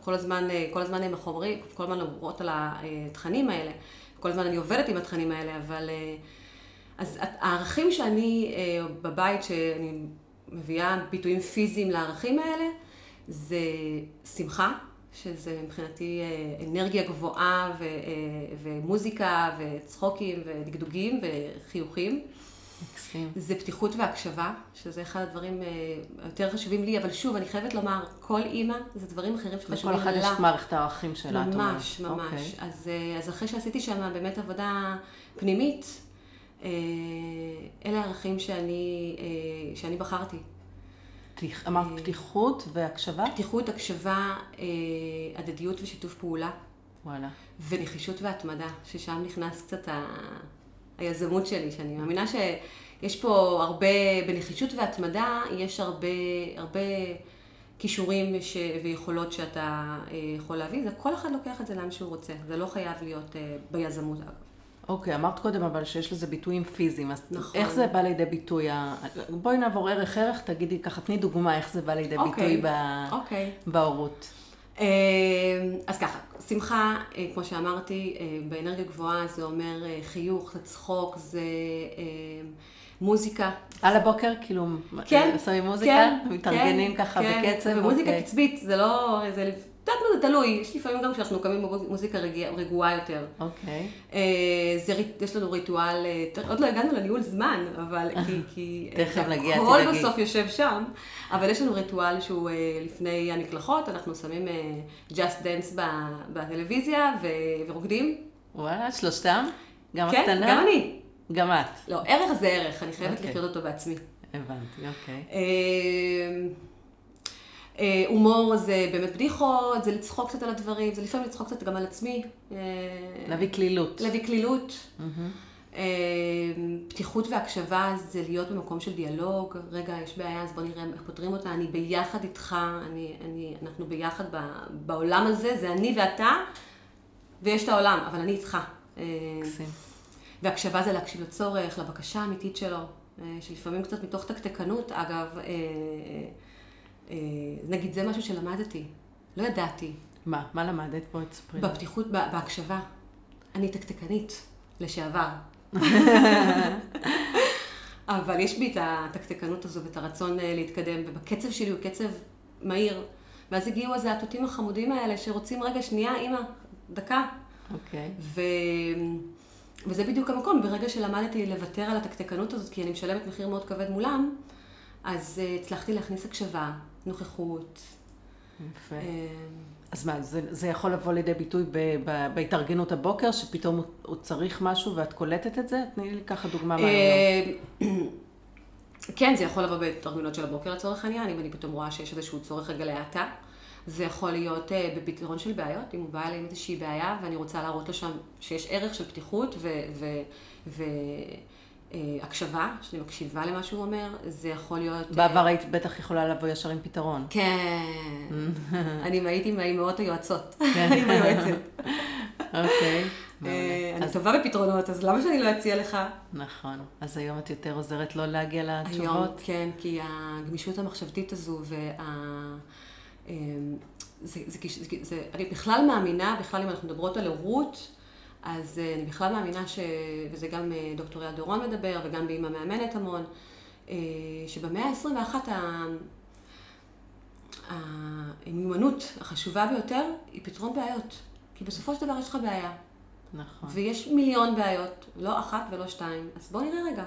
כל הזמן, כל הזמן עם החומרים, כל הזמן עוברות על התכנים האלה, כל הזמן אני עובדת עם התכנים האלה, אבל... אז הערכים שאני אה, בבית, שאני מביאה ביטויים פיזיים לערכים האלה, זה שמחה, שזה מבחינתי אה, אנרגיה גבוהה ו, אה, ומוזיקה וצחוקים ודגדוגים וחיוכים. מקסים. זה פתיחות והקשבה, שזה אחד הדברים היותר חשובים לי, אבל שוב, אני חייבת לומר, כל אימא, זה דברים אחרים שחשובים לכל לה. אחד יש את מערכת הערכים שלה, את אומרת. ממש, ממש. אוקיי. אז, אז אחרי שעשיתי שם באמת עבודה פנימית, אלה הערכים שאני, אה, שאני בחרתי. פתיח- אמרת פתיחות והקשבה? פתיחות, הקשבה, אה, הדדיות ושיתוף פעולה, וואלה. ונחישות והתמדה, ששם נכנס קצת ה... היזמות שלי, שאני מאמינה שיש פה הרבה, בנחישות והתמדה, יש הרבה, הרבה כישורים ש... ויכולות שאתה אה, יכול להביא, זה כל אחד לוקח את זה לאן שהוא רוצה, זה לא חייב להיות אה, ביזמות. אוקיי, אמרת קודם אבל שיש לזה ביטויים פיזיים, אז נכון. איך זה בא לידי ביטוי? ה- בואי נעבור ערך ערך, תגידי ככה, תני דוגמה איך זה בא לידי אוקיי, ביטוי ב- אוקיי. בהורות. אה, אז ככה, שמחה, אה, כמו שאמרתי, אה, באנרגיה גבוהה זה אומר חיוך, זה צחוק, זה מוזיקה. על הבוקר, כאילו, כן, שמים מוזיקה? כן, מתארגנים כן, ככה כן, בקצב? ומוזיקה אוקיי. קצבית, זה לא, זה, יודעת מה זה תלוי, יש לפעמים גם כשאנחנו קמים במוזיקה רגוע- רגועה יותר. אוקיי. אה, זה, יש לנו ריטואל, אה, עוד לא הגענו לניהול זמן, אבל כי, תכף זה נגיע, הכל תדאגי. בסוף יושב שם, אבל יש לנו ריטואל שהוא אה, לפני המקלחות, אנחנו שמים אה, Just Dance בטלוויזיה ורוקדים. וואלה, שלושתם? גם כן, הקטנה? גם אני. גם את. לא, ערך זה ערך, אני חייבת אוקיי. לחיות אותו בעצמי. הבנתי, אוקיי. אה, הומור זה באמת בדיחות, זה לצחוק קצת על הדברים, זה לפעמים לצחוק קצת גם על עצמי. אה, להביא קלילות. להביא קלילות. אה, פתיחות והקשבה זה להיות במקום של דיאלוג. רגע, יש בעיה, אז בוא נראה איך פותרים אותה. אני ביחד איתך, אני, אני, אנחנו ביחד ב, בעולם הזה, זה אני ואתה, ויש את העולם, אבל אני איתך. מקסים. והקשבה זה להקשיב לצורך, לבקשה האמיתית שלו, שלפעמים קצת מתוך תקתקנות, אגב, נגיד זה משהו שלמדתי, לא ידעתי, מה? מה למדת? בואי תספרי. לי. בפתיחות, בהקשבה. אני תקתקנית, לשעבר. אבל יש בי את התקתקנות הזו ואת הרצון אה, להתקדם, ובקצב שלי הוא קצב מהיר. ואז הגיעו אז התותים החמודים האלה שרוצים, רגע, שנייה, אימא, דקה. אוקיי. ו... וזה בדיוק המקום, ברגע שלמדתי לוותר על התקתקנות הזאת, כי אני משלמת מחיר מאוד כבד מולם, אז uh, הצלחתי להכניס הקשבה, נוכחות. יפה. אה, אז מה, זה, זה יכול לבוא לידי ביטוי ב, ב, בהתארגנות הבוקר, שפתאום הוא, הוא צריך משהו ואת קולטת את זה? תני לי ככה דוגמה מהיום. אה, כן, זה יכול לבוא בהתארגנות של הבוקר לצורך העניין, אם אני פתאום רואה שיש איזשהו צורך רגע להאטה. זה יכול להיות אה, בפתרון של בעיות, אם הוא בא אליי עם איזושהי בעיה ואני רוצה להראות לו שם שיש ערך של פתיחות והקשבה, שאני מקשיבה למה שהוא אומר, זה יכול להיות... אה, בעבר היית בטח יכולה לבוא ישר עם פתרון. כן, אני הייתי מהאימהות היועצות, כן. עם היועצת. אוקיי. אה. אני טובה בפתרונות, אז למה שאני לא אציע לך? נכון. אז היום את יותר עוזרת לא להגיע היום, לתשובות? כן, כי הגמישות המחשבתית הזו וה... זה, זה, זה, זה, אני בכלל מאמינה, בכלל אם אנחנו מדברות על הורות, אז אה, אני בכלל מאמינה ש... וזה גם אה, דוקטור יד דורון מדבר, וגם באמא מאמנת המון, אה, שבמאה ה-21 ה... המיומנות החשובה ביותר היא פתרון בעיות. כי בסופו של דבר יש לך בעיה. נכון. ויש מיליון בעיות, לא אחת ולא שתיים. אז בוא נראה רגע.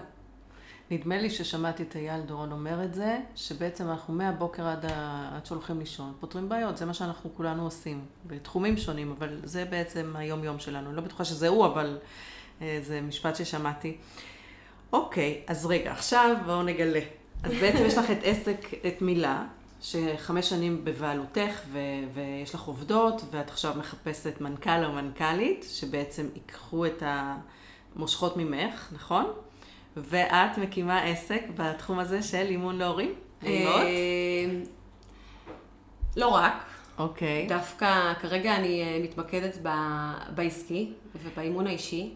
נדמה לי ששמעתי את אייל דורון אומר את זה, שבעצם אנחנו מהבוקר עד, ה... עד שהולכים לישון, פותרים בעיות, זה מה שאנחנו כולנו עושים, בתחומים שונים, אבל זה בעצם היום-יום שלנו. אני לא בטוחה שזה הוא, אבל אה, זה משפט ששמעתי. אוקיי, אז רגע, עכשיו בואו נגלה. אז בעצם יש לך את עסק, את מילה, שחמש שנים בבעלותך, ו- ויש לך עובדות, ואת עכשיו מחפשת מנכ"ל או מנכ"לית, שבעצם ייקחו את המושכות ממך, נכון? ואת מקימה עסק בתחום הזה של אימון להורים? לאימהות? אה, לא רק, אוקיי. דווקא כרגע אני אה, מתמקדת ב- בעסקי ובאימון האישי.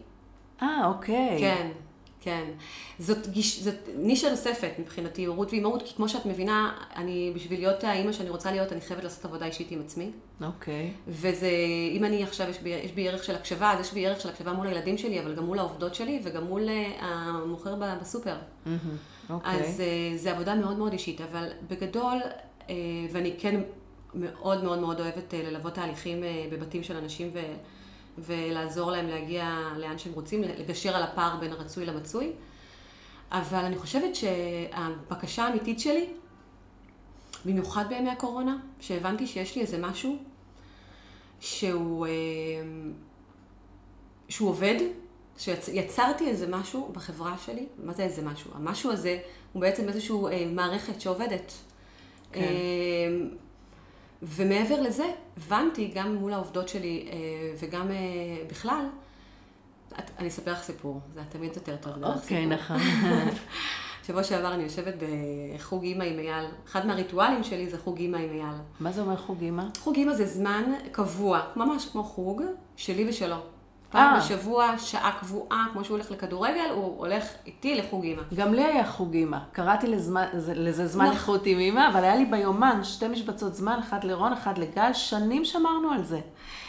אה, אוקיי. כן, כן. זאת, גיש, זאת נישה נוספת מבחינתי, הורות ואימהות, כי כמו שאת מבינה, אני, בשביל להיות האימא שאני רוצה להיות, אני חייבת לעשות עבודה אישית עם עצמי. אוקיי. וזה, אם אני עכשיו, יש בי, יש בי ערך של הקשבה, אז יש בי ערך של הקשבה מול הילדים שלי, אבל גם מול העובדות שלי, וגם מול אה, המוכר בסופר. מהמם, אוקיי. אז אה, זה עבודה מאוד מאוד אישית, אבל בגדול, אה, ואני כן מאוד מאוד מאוד אוהבת ללוות תהליכים בבתים של אנשים ו, ולעזור להם להגיע לאן שהם רוצים, לגשר על הפער בין הרצוי למצוי. אבל אני חושבת שהבקשה האמיתית שלי, במיוחד בימי הקורונה, שהבנתי שיש לי איזה משהו שהוא, אה, שהוא עובד, שיצרתי איזה משהו בחברה שלי, מה זה איזה משהו? המשהו הזה הוא בעצם איזושהי אה, מערכת שעובדת. כן. אה, ומעבר לזה, הבנתי גם מול העובדות שלי וגם בכלל, אני אספר לך סיפור, זה תמיד יותר טוב. אוקיי, נכון. שבוע שעבר אני יושבת בחוג אימא עם אייל. אחד מהריטואלים שלי זה חוג אימא עם אייל. מה זה אומר חוג אימא? חוג אימא זה זמן קבוע, ממש כמו חוג, שלי ושלו. פעם אה. בשבוע, שעה קבועה, כמו שהוא הולך לכדורגל, הוא הולך איתי לחוג אימא. גם לי היה חוג אימא. קראתי לזמן, לזה זמן איכות עם אימא, אבל היה לי ביומן שתי משבצות זמן, אחד לרון, אחד לגל, שנים שמרנו על זה.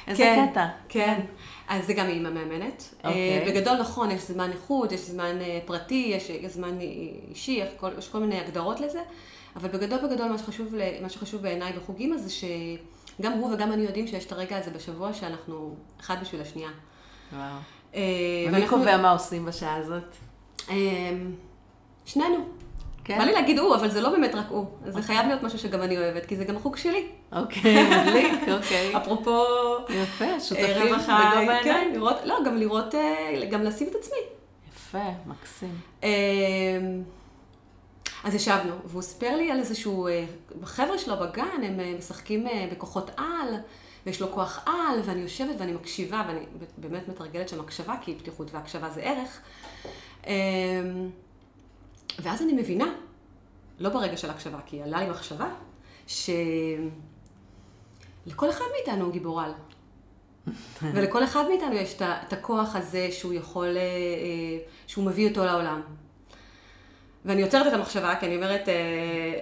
איזה כן, קטע. כן. אז זה גם אימא מאמנת. Okay. אוקיי. אה, בגדול נכון, יש זמן איכות, יש זמן אה, פרטי, יש זמן אישי, יש כל, יש כל מיני הגדרות לזה, אבל בגדול בגדול מה שחשוב, מה שחשוב בעיניי בחוג אימא זה שגם הוא וגם אני יודעים שיש את הרגע הזה בשבוע שאנחנו אחד בשביל השנייה. וואו. אה, ומי קובע מה עושים בשעה הזאת? שנינו. כן? בא לי להגיד הוא, אבל זה לא באמת רק הוא. זה. חייב להיות משהו שגם אני אוהבת, כי זה גם החוג שלי. אוקיי, מדליק, אוקיי. אפרופו... יפה, אה, שותפים בגובה העיניים. כן, לראות, לא, גם לראות, אה, גם לשים את עצמי. יפה, מקסים. אז ישבנו, והוא סיפר לי על איזשהו, החבר'ה שלו בגן, הם משחקים בכוחות על, ויש לו כוח על, ואני יושבת ואני מקשיבה, ואני באמת מתרגלת שם הקשבה, כי פתיחות והקשבה זה ערך. אמ, ואז אני מבינה, לא ברגע של הקשבה, כי עלה לי מחשבה, שלכל אחד מאיתנו הוא גיבור על. ולכל אחד מאיתנו יש את הכוח הזה שהוא יכול, אה, אה, שהוא מביא אותו לעולם. ואני עוצרת את המחשבה, כי אני אומרת, אה,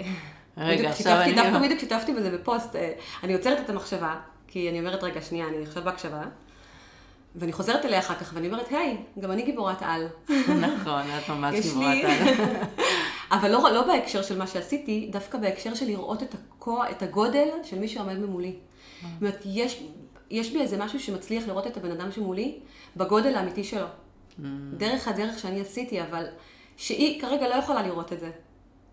רגע, עכשיו אני... דווקא בדיוק שיתפתי בזה בפוסט, אני עוצרת את המחשבה, כי אני אומרת, רגע, שנייה, אני עכשיו בהקשבה. ואני חוזרת אליה אחר כך, ואני אומרת, היי, גם אני גיבורת על. נכון, את ממש גיבורת על. אבל לא, לא בהקשר של מה שעשיתי, דווקא בהקשר של לראות את, הכו, את הגודל של מי שעומד ממולי. זאת אומרת, יש, יש בי איזה משהו שמצליח לראות את הבן אדם שמולי בגודל האמיתי שלו. Mm. דרך הדרך שאני עשיתי, אבל שהיא כרגע לא יכולה לראות את זה.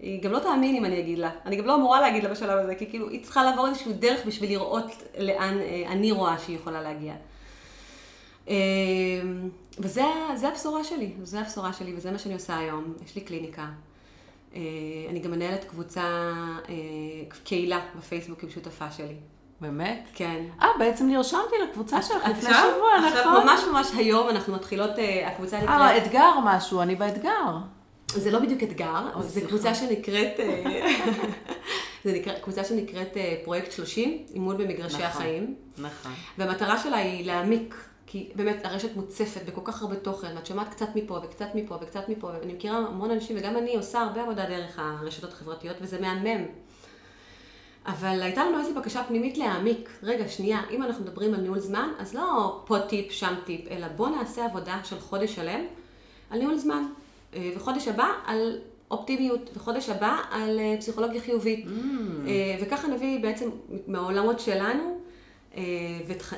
היא גם לא תאמין אם אני אגיד לה. אני גם לא אמורה להגיד לה בשלב הזה, כי כאילו, היא צריכה לעבור איזשהו דרך בשביל לראות לאן אה, אני רואה שהיא יכולה להגיע. אמ, וזה הבשורה שלי, זו הבשורה שלי, וזה מה שאני עושה היום. יש לי קליניקה. אה, אני גם מנהלת קבוצה, אה, קהילה בפייסבוק עם שותפה שלי. באמת? כן. אה, בעצם נרשמתי לקבוצה שלך לפני שבוע, נכון? עכשיו ממש ממש היום אנחנו מתחילות, הקבוצה נקראת... אה, אתגר משהו, אני באתגר. זה לא בדיוק אתגר, זו קבוצה שנקראת, זה נקרא, קבוצה שנקראת פרויקט 30, אימון במגרשי נכון, החיים. נכון. והמטרה שלה היא להעמיק כי באמת הרשת מוצפת בכל כך הרבה תוכן, ואת שומעת קצת מפה וקצת מפה וקצת מפה, ואני מכירה המון אנשים, וגם אני עושה הרבה עבודה דרך הרשתות החברתיות, וזה מהמם. אבל הייתה לנו איזו בקשה פנימית להעמיק. רגע, שנייה, אם אנחנו מדברים על ניהול זמן, אז לא פה טיפ, שם טיפ, אלא בוא נעשה עבודה של חודש שלם על ניהול זמן. אה, וחודש הבא על אופטימיות, וחודש הבא על אה, פסיכולוגיה חיובית. Mm. אה, וככה נביא בעצם מהעולמות שלנו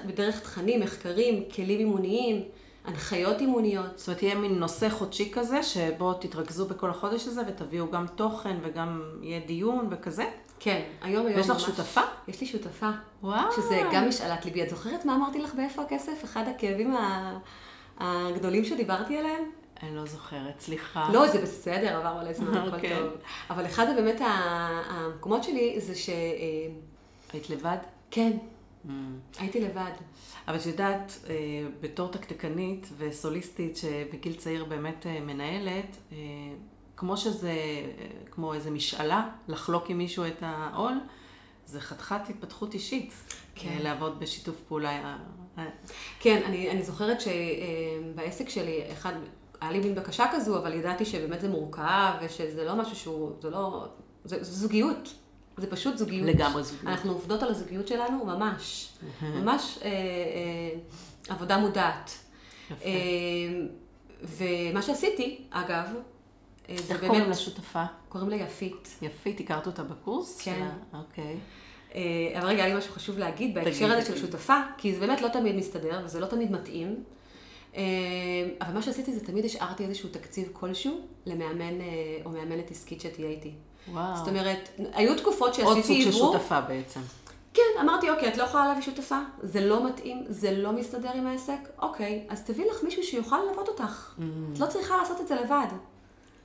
ודרך תכנים, מחקרים, כלים אימוניים, הנחיות אימוניות. זאת אומרת, יהיה מין נושא חודשי כזה, שבו תתרכזו בכל החודש הזה ותביאו גם תוכן וגם יהיה דיון וכזה? כן, היום היום ויש לך שותפה? יש לי שותפה. וואו. שזה גם משאלת ליבי. את זוכרת מה אמרתי לך באיפה הכסף? אחד הכאבים הגדולים שדיברתי עליהם? אני לא זוכרת, סליחה. לא, זה בסדר, עבר מלא זמן, הכל אוקיי. טוב. אבל אחד באמת המקומות שלי זה ש... אה, היית לבד? כן. Mm. הייתי לבד. אבל את יודעת, אה, בתור תקתקנית וסוליסטית שבגיל צעיר באמת אה, מנהלת, כמו שזה, כמו איזה משאלה, לחלוק עם מישהו את העול, זה חתיכת התפתחות אישית. כן. לעבוד בשיתוף פעולה. כן, אני, אני זוכרת שבעסק שלי, אחד, היה לי מין בקשה כזו, אבל ידעתי שבאמת זה מורכב, ושזה לא משהו שהוא, זה לא, זה, זה זוגיות. זה פשוט זוגיות. לגמרי זוגיות. אנחנו עובדות על הזוגיות שלנו ממש. ממש אה, אה, עבודה מודעת. יפה. אה, ומה שעשיתי, אגב, אה, זה באמת... איך קוראים לשותפה? קוראים לה יפית. יפית, הכרת אותה בקורס? כן. אוקיי. אה, אבל רגע, היה לי משהו חשוב להגיד בהקשר הזה של שותפה, כי זה באמת לא תמיד מסתדר וזה לא תמיד מתאים. אה, אבל מה שעשיתי זה תמיד השארתי איזשהו תקציב כלשהו למאמן אה, או מאמנת עסקית שתהיה איתי. וואו. זאת אומרת, היו תקופות עוד שעשיתי סוג של. שותפה בעצם. כן, אמרתי, אוקיי, את לא יכולה להביא שותפה, זה לא מתאים, זה לא מסתדר עם העסק, אוקיי, אז תביאי לך מישהו שיוכל ללוות אותך. את לא צריכה לעשות את זה לבד.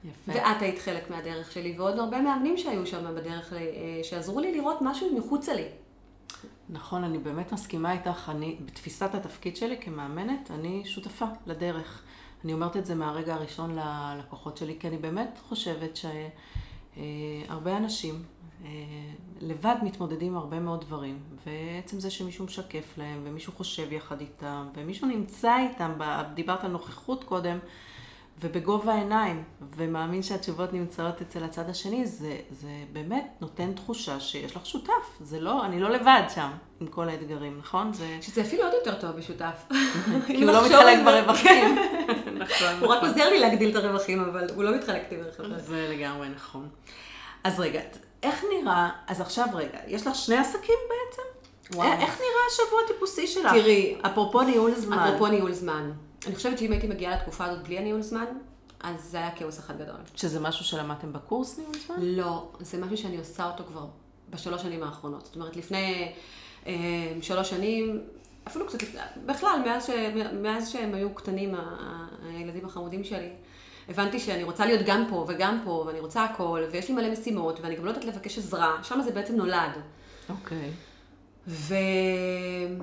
יפה. ואת היית חלק מהדרך שלי, ועוד הרבה מאמנים שהיו שם בדרך, אה, שעזרו לי לראות משהו מחוצה לי. נכון, אני באמת מסכימה איתך. אני, בתפיסת התפקיד שלי כמאמנת, אני שותפה לדרך. אני אומרת את זה מהרגע הראשון ללקוחות שלי, כי אני באמת חושבת שהרבה אנשים אה, לבד מתמודדים עם הרבה מאוד דברים, ועצם זה שמישהו משקף להם, ומישהו חושב יחד איתם, ומישהו נמצא איתם, דיברת על נוכחות קודם, ובגובה העיניים, ומאמין שהתשובות נמצאות אצל הצד השני, זה, זה באמת נותן תחושה שיש לך שותף. זה לא, אני לא לבד שם עם כל האתגרים, נכון? זה... שזה אפילו עוד יותר טוב בשותף. כי הוא לא מתחלק ברווחים. הוא רק עוזר לי להגדיל את הרווחים, אבל הוא לא מתחלק איתי ברווחים. זה לגמרי נכון. אז רגע, איך נראה, אז עכשיו רגע, יש לך שני עסקים בעצם? וואו. איך נראה השבוע הטיפוסי שלך? תראי, אפרופו ניהול זמן. אפרופו ניהול זמן. אני חושבת שאם הייתי מגיעה לתקופה הזאת בלי הניהול זמן, אז זה היה כאוס אחד גדול. שזה משהו שלמדתם בקורס ניהול זמן? לא, זה משהו שאני עושה אותו כבר בשלוש שנים האחרונות. זאת אומרת, לפני אה, שלוש שנים, אפילו קצת לפני, בכלל, מאז, ש, מאז שהם היו קטנים, הילדים החמודים שלי, הבנתי שאני רוצה להיות גם פה וגם פה, ואני רוצה הכל, ויש לי מלא משימות, ואני גם לא יודעת לבקש עזרה, שם זה בעצם נולד. אוקיי. ו...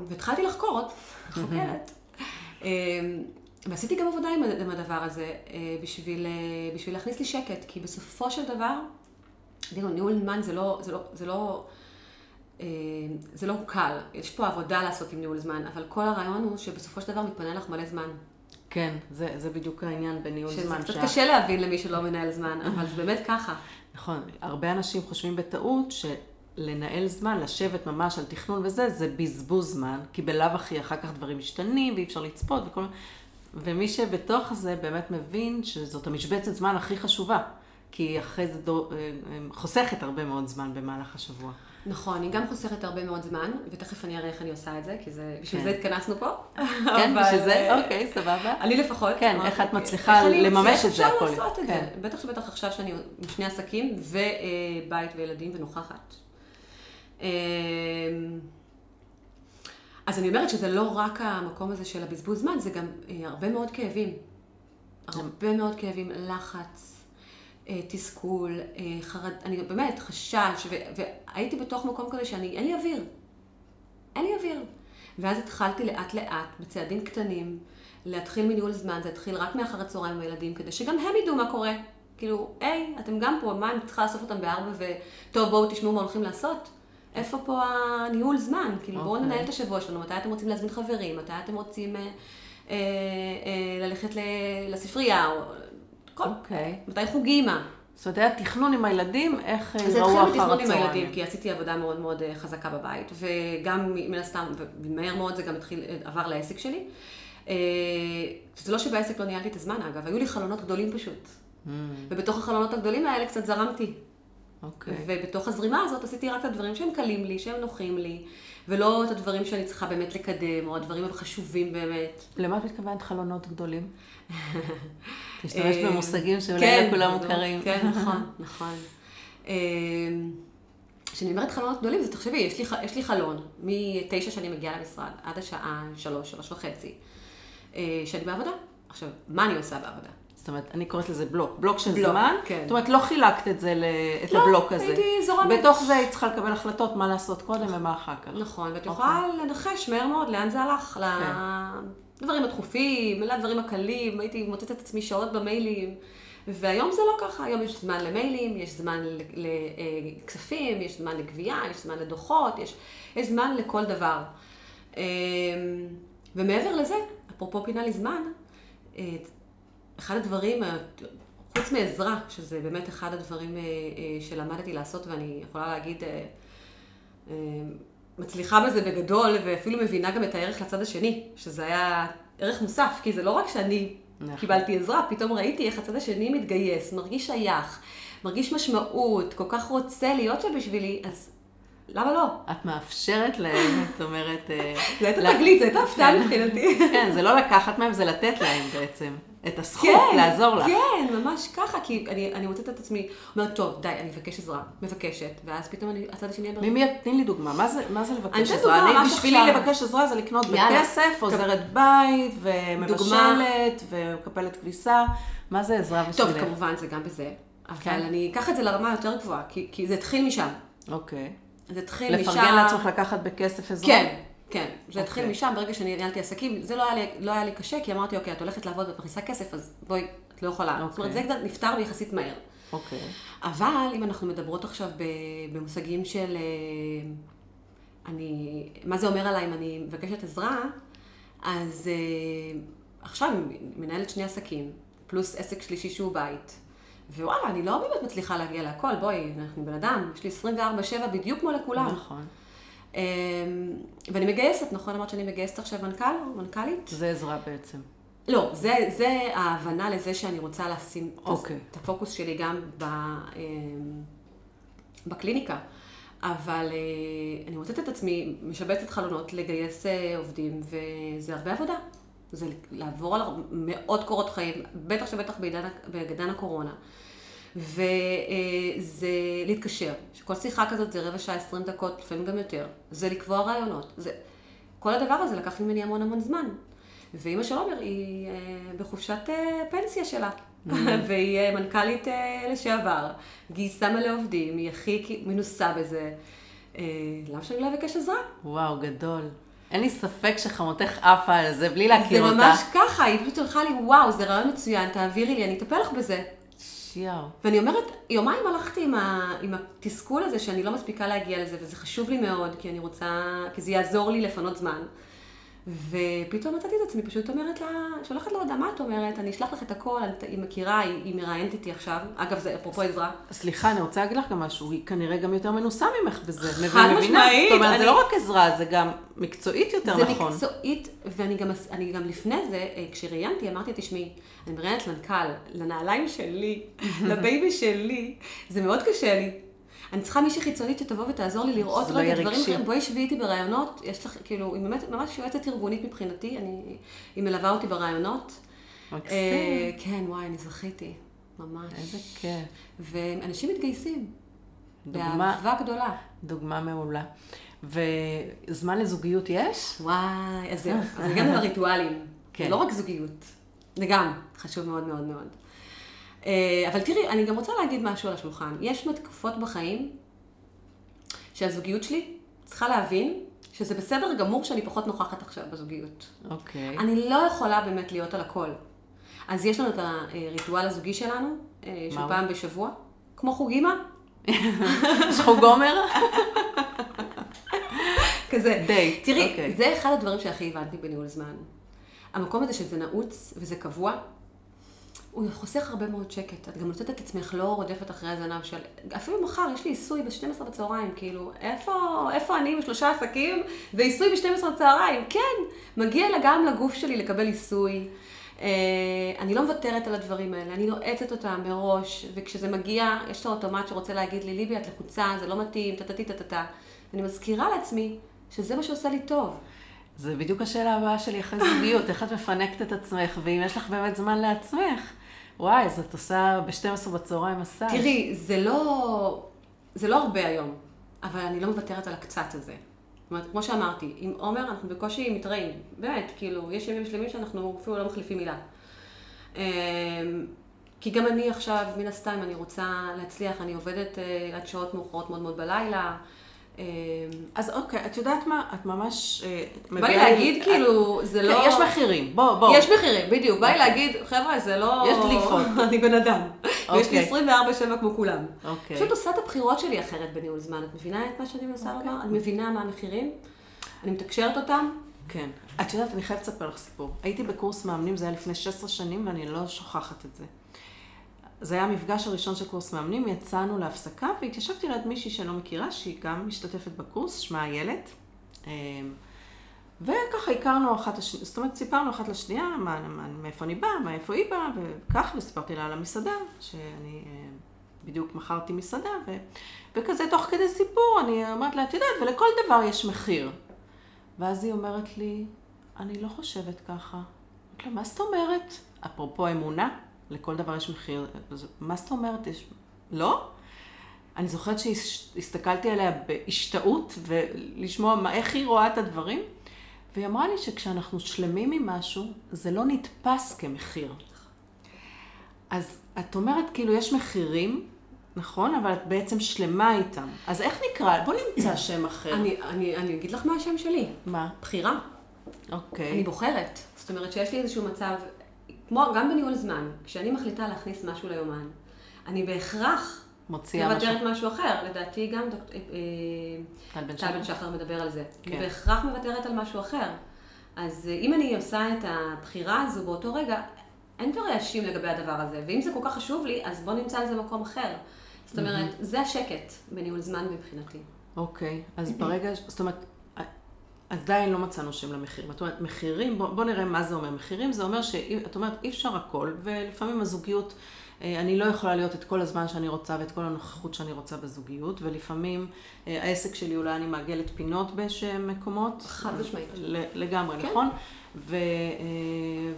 והתחלתי לחקור חוקרת. אה, ועשיתי גם עבודה עם עם הדבר הזה, אה, בשביל, אה, בשביל להכניס לי שקט, כי בסופו של דבר, תראו, ניהול זמן זה לא, זה לא, זה לא, אה, זה לא קל. יש פה עבודה לעשות עם ניהול זמן, אבל כל הרעיון הוא שבסופו של דבר מתפנה לך מלא זמן. כן, זה, זה בדיוק העניין בניהול שזה זמן. קצת שה- קשה להבין למי שלא מנהל זמן, אבל זה באמת ככה. נכון, הרבה אנשים חושבים בטעות שלנהל זמן, לשבת ממש על תכנון וזה, זה בזבוז זמן, כי בלאו הכי אחר כך דברים משתנים ואי אפשר לצפות וכל מיני... ומי שבתוך זה באמת מבין שזאת המשבצת זמן הכי חשובה, כי אחרי זה דו, אה, אה, חוסכת הרבה מאוד זמן במהלך השבוע. נכון, היא גם חוסכת הרבה מאוד זמן, ותכף אני אראה איך אני עושה את זה, כי זה, בשביל כן. זה התכנסנו פה. כן, בשביל זה? אה, אוקיי, סבבה. אני לפחות. כן, איך את מצליחה לממש את זה, אפשר הכל. לעשות את כן. זה? בטח שבטח עכשיו שאני עם שני עסקים, ובית וילדים ונוכחת. אמ, אז אני אומרת שזה לא רק המקום הזה של הבזבוז זמן, זה גם אה, הרבה מאוד כאבים. הרבה מאוד כאבים, לחץ, אה, תסכול, אה, חרד, אני באמת, חשש, ו- והייתי בתוך מקום כזה שאני, אין לי אוויר. אין לי אוויר. ואז התחלתי לאט לאט, בצעדים קטנים, להתחיל מניהול זמן, זה התחיל רק מאחר הצהריים עם הילדים, כדי שגם הם ידעו מה קורה. כאילו, היי, אתם גם פה, מה, אני צריכה לאסוף אותם בארבע, וטוב, בואו תשמעו מה הולכים לעשות. איפה פה הניהול זמן? כאילו, בואו אוקיי. ננהל את השבוע שלנו, מתי אתם רוצים להזמין חברים, מתי אתם רוצים אה, אה, אה, ללכת ל- לספרייה, או כל, אוקיי. מתי חוגים, מה. זאת אומרת, היה תכנון עם הילדים, איך אה, אז זה ראו התחיל אחר בתכנון עם הצהריים. הילדים, כי עשיתי עבודה מאוד מאוד אה, חזקה בבית, וגם מן הסתם, ומהר מאוד זה גם התחיל, אה, עבר לעסק שלי. זה לא שבעסק לא ניהלתי את הזמן, אגב, היו לי חלונות גדולים פשוט. Mm, ובתוך החלונות הגדולים האלה קצת זרמתי. אוקיי. ובתוך הזרימה הזאת עשיתי רק את הדברים שהם קלים לי, שהם נוחים לי, ולא את הדברים שאני צריכה באמת לקדם, או הדברים החשובים באמת. למה את מתכוונת חלונות גדולים? תשתמש אה, במושגים שאולי כן, לא כולם לא, מוכרים. כן, נכון, נכון. אה, כשאני אומרת חלונות גדולים, זה תחשבי, יש לי, יש לי חלון, מתשע שאני מגיעה למשרד, עד השעה שלוש, שלוש וחצי, אה, שאני בעבודה. עכשיו, מה אני עושה בעבודה? זאת אומרת, אני קוראת לזה בלוק, בלוק של בלוק, זמן. כן. זאת אומרת, לא חילקת את זה, ל- את לא, הבלוק הזה. הייתי זורמת. בתוך זה היית צריכה לקבל החלטות מה לעשות קודם ומה אחר כך. נכון, ואת אוקיי. יכולה לנחש מהר מאוד לאן זה הלך, לדברים הדחופים, לדברים הקלים, הייתי מוצאת את עצמי שעות במיילים, והיום זה לא ככה, היום יש זמן למיילים, יש זמן לכספים, יש זמן לגבייה, יש זמן לדוחות, יש, יש זמן לכל דבר. אמ, ומעבר לזה, אפרופו פינה לי זמן, אה, אחד הדברים, חוץ מעזרה, שזה באמת אחד הדברים אה, אה, שלמדתי לעשות, ואני יכולה להגיד, אה, מצליחה בזה בגדול, ואפילו מבינה גם את הערך לצד השני, שזה היה ערך מוסף, כי זה לא רק שאני נכון. קיבלתי עזרה, פתאום ראיתי איך הצד השני מתגייס, מרגיש שייך, מרגיש משמעות, כל כך רוצה להיות שם בשבילי, אז למה לא? את מאפשרת להם, את אומרת... אה, זה הייתה תגלית, זו הייתה הפתעה כן. מבחינתי. כן, זה לא לקחת מהם, זה לתת להם בעצם. את הזכות כן, לעזור לך. כן, ממש ככה, כי אני, אני מוצאת את עצמי, אומרת, טוב, די, אני מבקש עזרה, מבקשת, ואז פתאום אני, הצד השני ממי, תני לי דוגמה, מה זה, מה זה אני לבקש אתן עזרה? אני, בשבילי עכשיו. לבקש עזרה זה לקנות יאללה. בכסף, עוזרת בית, ומבשלת, ומקפלת כביסה. מה זה עזרה טוב, בשבילך? כמובן זה גם בזה, אבל כן. אני אקח את זה לרמה יותר גבוהה, כי, כי זה התחיל משם. אוקיי. זה התחיל משם. לפרגן לעצמך לקחת בכסף עזרה? כן, כן. זה התחיל אוקיי. משם, ברגע שאני ניהלתי עסקים, זה לא היה, לי, לא היה לי קשה, כי אמרתי, אוקיי, את הולכת לעבוד ואת מכניסה כסף, אז בואי, את לא יכולה. זאת אומרת, זה אוקיי. כבר נפתר יחסית מהר. אוקיי. אבל אם אנחנו מדברות עכשיו במושגים של אה, אני, מה זה אומר עליי אם אני מבקשת עזרה, אז אה, עכשיו מנהלת שני עסקים, פלוס עסק שלישי שהוא בית. ווואלה, אני לא באמת מצליחה להגיע להכל, בואי, אנחנו בן אדם, יש לי 24-7 בדיוק כמו לכולם. נכון. אה, ואני מגייסת, נכון אמרת שאני מגייסת עכשיו מנכ"ל או מנכ"לית? זה עזרה בעצם. לא, זה, זה ההבנה לזה שאני רוצה לשים את- אוקיי. את הפוקוס שלי גם ב, אה, בקליניקה. אבל אה, אני מוצאת את עצמי משבצת חלונות לגייס אה, עובדים, וזה הרבה עבודה. זה לעבור על מאות קורות חיים, בטח שבטח בעידן, בעידן הקורונה. וזה להתקשר, שכל שיחה כזאת זה רבע שעה, עשרים דקות, לפעמים גם יותר. זה לקבוע רעיונות. זה... כל הדבר הזה לקח ממני המון המון זמן. ואימא של עומר היא אה, בחופשת אה, פנסיה שלה. והיא אה, מנכ"לית אה, לשעבר, גייסה מלא עובדים, היא הכי מנוסה בזה. אה, למה שאני לא אבקש עזרה? וואו, גדול. אין לי ספק שחמותך עפה על זה בלי להכיר זה אותה. ממש ככה, היא פשוט הלכה לי, וואו, זה רעיון מצוין, תעבירי לי, אני אטפל לך בזה. שיאו. ואני אומרת, יומיים הלכתי עם, ה, עם התסכול הזה שאני לא מספיקה להגיע לזה, וזה חשוב לי מאוד, כי אני רוצה, כי זה יעזור לי לפנות זמן. ופתאום מצאתי את עצמי, פשוט אומרת לה, שולחת לה הודעה, מה את אומרת? אני אשלח לך את הכל, היא מכירה, היא, היא מראיינת איתי עכשיו. אגב, זה אפרופו עזרה. סליחה, אני רוצה להגיד לך גם משהו, היא כנראה גם יותר מנוסה ממך בזה. חד? משמעית, זאת אומרת, אני- זה לא רק עזרה, זה גם מקצועית יותר זה נכון. מקצועית, ואני גם, אני גם לפני זה, אה, כשראיינתי, אמרתי, תשמעי, אני מראיינת מנכ"ל, לנעליים שלי, לבייבי שלי, זה מאוד קשה לי. אני צריכה מישהי חיצונית שתבוא ותעזור לי לראות לא רגע יהיה דברים. אחרים. בואי שבי איתי ברעיונות, יש לך, כאילו, היא באמת ממש יועצת ארגונית מבחינתי, אני, היא מלווה אותי ברעיונות. מקסים. אה, כן, וואי, אני זכיתי, ממש. איזה כיף. ואנשים מתגייסים, דוגמה, באהבה גדולה. דוגמה מעולה. וזמן לזוגיות יש? וואי, אז זהו, אז הגענו לריטואלים. כן. לא רק זוגיות, זה גם חשוב מאוד מאוד מאוד. אה, אבל תראי, אני גם רוצה להגיד משהו על השולחן. יש תקופות בחיים שהזוגיות שלי צריכה להבין שזה בסדר גמור שאני פחות נוכחת עכשיו בזוגיות. אוקיי. אני לא יכולה באמת להיות על הכל. אז יש לנו את הריטואל הזוגי שלנו, אה, שהוא? פעם בשבוע, כמו חוג אימא, יש חוג עומר? כזה. דייט, תראי, אוקיי. זה אחד הדברים שהכי הבנתי בניהול זמן. המקום הזה שזה נעוץ וזה קבוע, הוא חוסך הרבה מאוד שקט. את גם מוצאת את עצמך לא רודפת אחרי הזנב של... אפילו מחר יש לי עיסוי ב-12 בצהריים, כאילו, איפה, איפה אני בשלושה עסקים ועיסוי ב-12 בצהריים? כן, מגיע גם לגוף שלי לקבל עיסוי. אה, אני לא מוותרת על הדברים האלה, אני נועצת אותם מראש, וכשזה מגיע, יש את האוטומט שרוצה להגיד לי, ליבי, את לחוצה, זה לא מתאים, טה-טה-טה, טה-טה. אני מזכירה לעצמי שזה מה שעושה לי טוב. זה בדיוק השאלה הבאה שלי אחרי זוגיות, איך את מפנקת את עצמך, ואם יש לך באמת זמן לעצמך, וואי, אז את עושה ב-12 בצהריים מסע. תראי, זה לא, זה לא הרבה היום, אבל אני לא מוותרת על הקצת הזה. זאת אומרת, כמו שאמרתי, עם עומר אנחנו בקושי מתראים. באמת, כאילו, יש ימים שלמים שאנחנו אפילו לא מחליפים מילה. אמ, כי גם אני עכשיו, מן הסתם, אני רוצה להצליח, אני עובדת אה, עד שעות מאוחרות מאוד מאוד בלילה. אמ, אז אוקיי, את יודעת מה? את ממש אה, בא לי להגיד, כאילו, זה כן, לא... יש מחירים, בוא, בוא. יש מחירים, בדיוק. בא לי אוקיי. להגיד, חבר'ה, זה לא... יש דליפות. אני בן אדם. ויש לי אוקיי. 24-7 כמו כולם. אוקיי. פשוט עושה את הבחירות שלי אחרת בניהול זמן. את מבינה את מה שאני מנסה אוקיי. לומר? את מבינה מה המחירים? אני מתקשרת אותם? כן. את יודעת, אני חייבת לספר לך סיפור. הייתי בקורס מאמנים, זה היה לפני 16 שנים, ואני לא שוכחת את זה. זה היה המפגש הראשון של קורס מאמנים, יצאנו להפסקה, והתיישבתי ליד מישהי שאני לא מכירה, שהיא גם משתתפת בקורס, שמה איילת. אמ, וככה הכרנו אחת לשנייה, זאת אומרת, סיפרנו אחת לשנייה, מה, מה, מאיפה אני באה, מאיפה היא באה, וכך, וסיפרתי לה על המסעדה, שאני אה, בדיוק מכרתי מסעדה, ו... וכזה תוך כדי סיפור, אני אומרת לה, את יודעת, ולכל דבר יש מחיר. ואז היא אומרת לי, אני לא חושבת ככה. אמרתי לה, מה זאת אומרת? אפרופו אמונה, לכל דבר יש מחיר. מה זאת אומרת? יש... לא? אני זוכרת שהסתכלתי עליה בהשתאות, ולשמוע מה, איך היא רואה את הדברים. והיא אמרה לי שכשאנחנו שלמים עם משהו, זה לא נתפס כמחיר. אז את אומרת, כאילו, יש מחירים, נכון? אבל את בעצם שלמה איתם. אז איך נקרא? בוא נמצא שם אחר. אני, אני, אני אגיד לך מה השם שלי. מה? בחירה. אוקיי. אני בוחרת. זאת אומרת שיש לי איזשהו מצב, כמו גם בניהול זמן, כשאני מחליטה להכניס משהו ליומן, אני בהכרח מוציאה משהו. מוותרת משהו אחר. לדעתי גם דוק... אה, טל בן שחר. שחר מדבר על זה. כן. אני בהכרח מוותרת על משהו אחר. אז אה, אם אני עושה את הבחירה הזו באותו רגע, אין כבר להאשים לגבי הדבר הזה. ואם זה כל כך חשוב לי, אז בוא נמצא לזה מקום אחר. זאת אומרת, זה השקט בניהול זמן מבחינתי. אוקיי, אז ברגע, זאת אומרת, עדיין לא מצאנו שם למחירים. את אומרת, מחירים, בוא, בוא נראה מה זה אומר. מחירים זה אומר שאת אומרת, אי אפשר הכל, ולפעמים הזוגיות, אה, אני לא יכולה להיות את כל הזמן שאני רוצה ואת כל הנוכחות שאני רוצה בזוגיות, ולפעמים אה, העסק שלי אולי אני מעגלת פינות באיזשהם מקומות. חד משמעית. לגמרי, כן. נכון? ו, אה,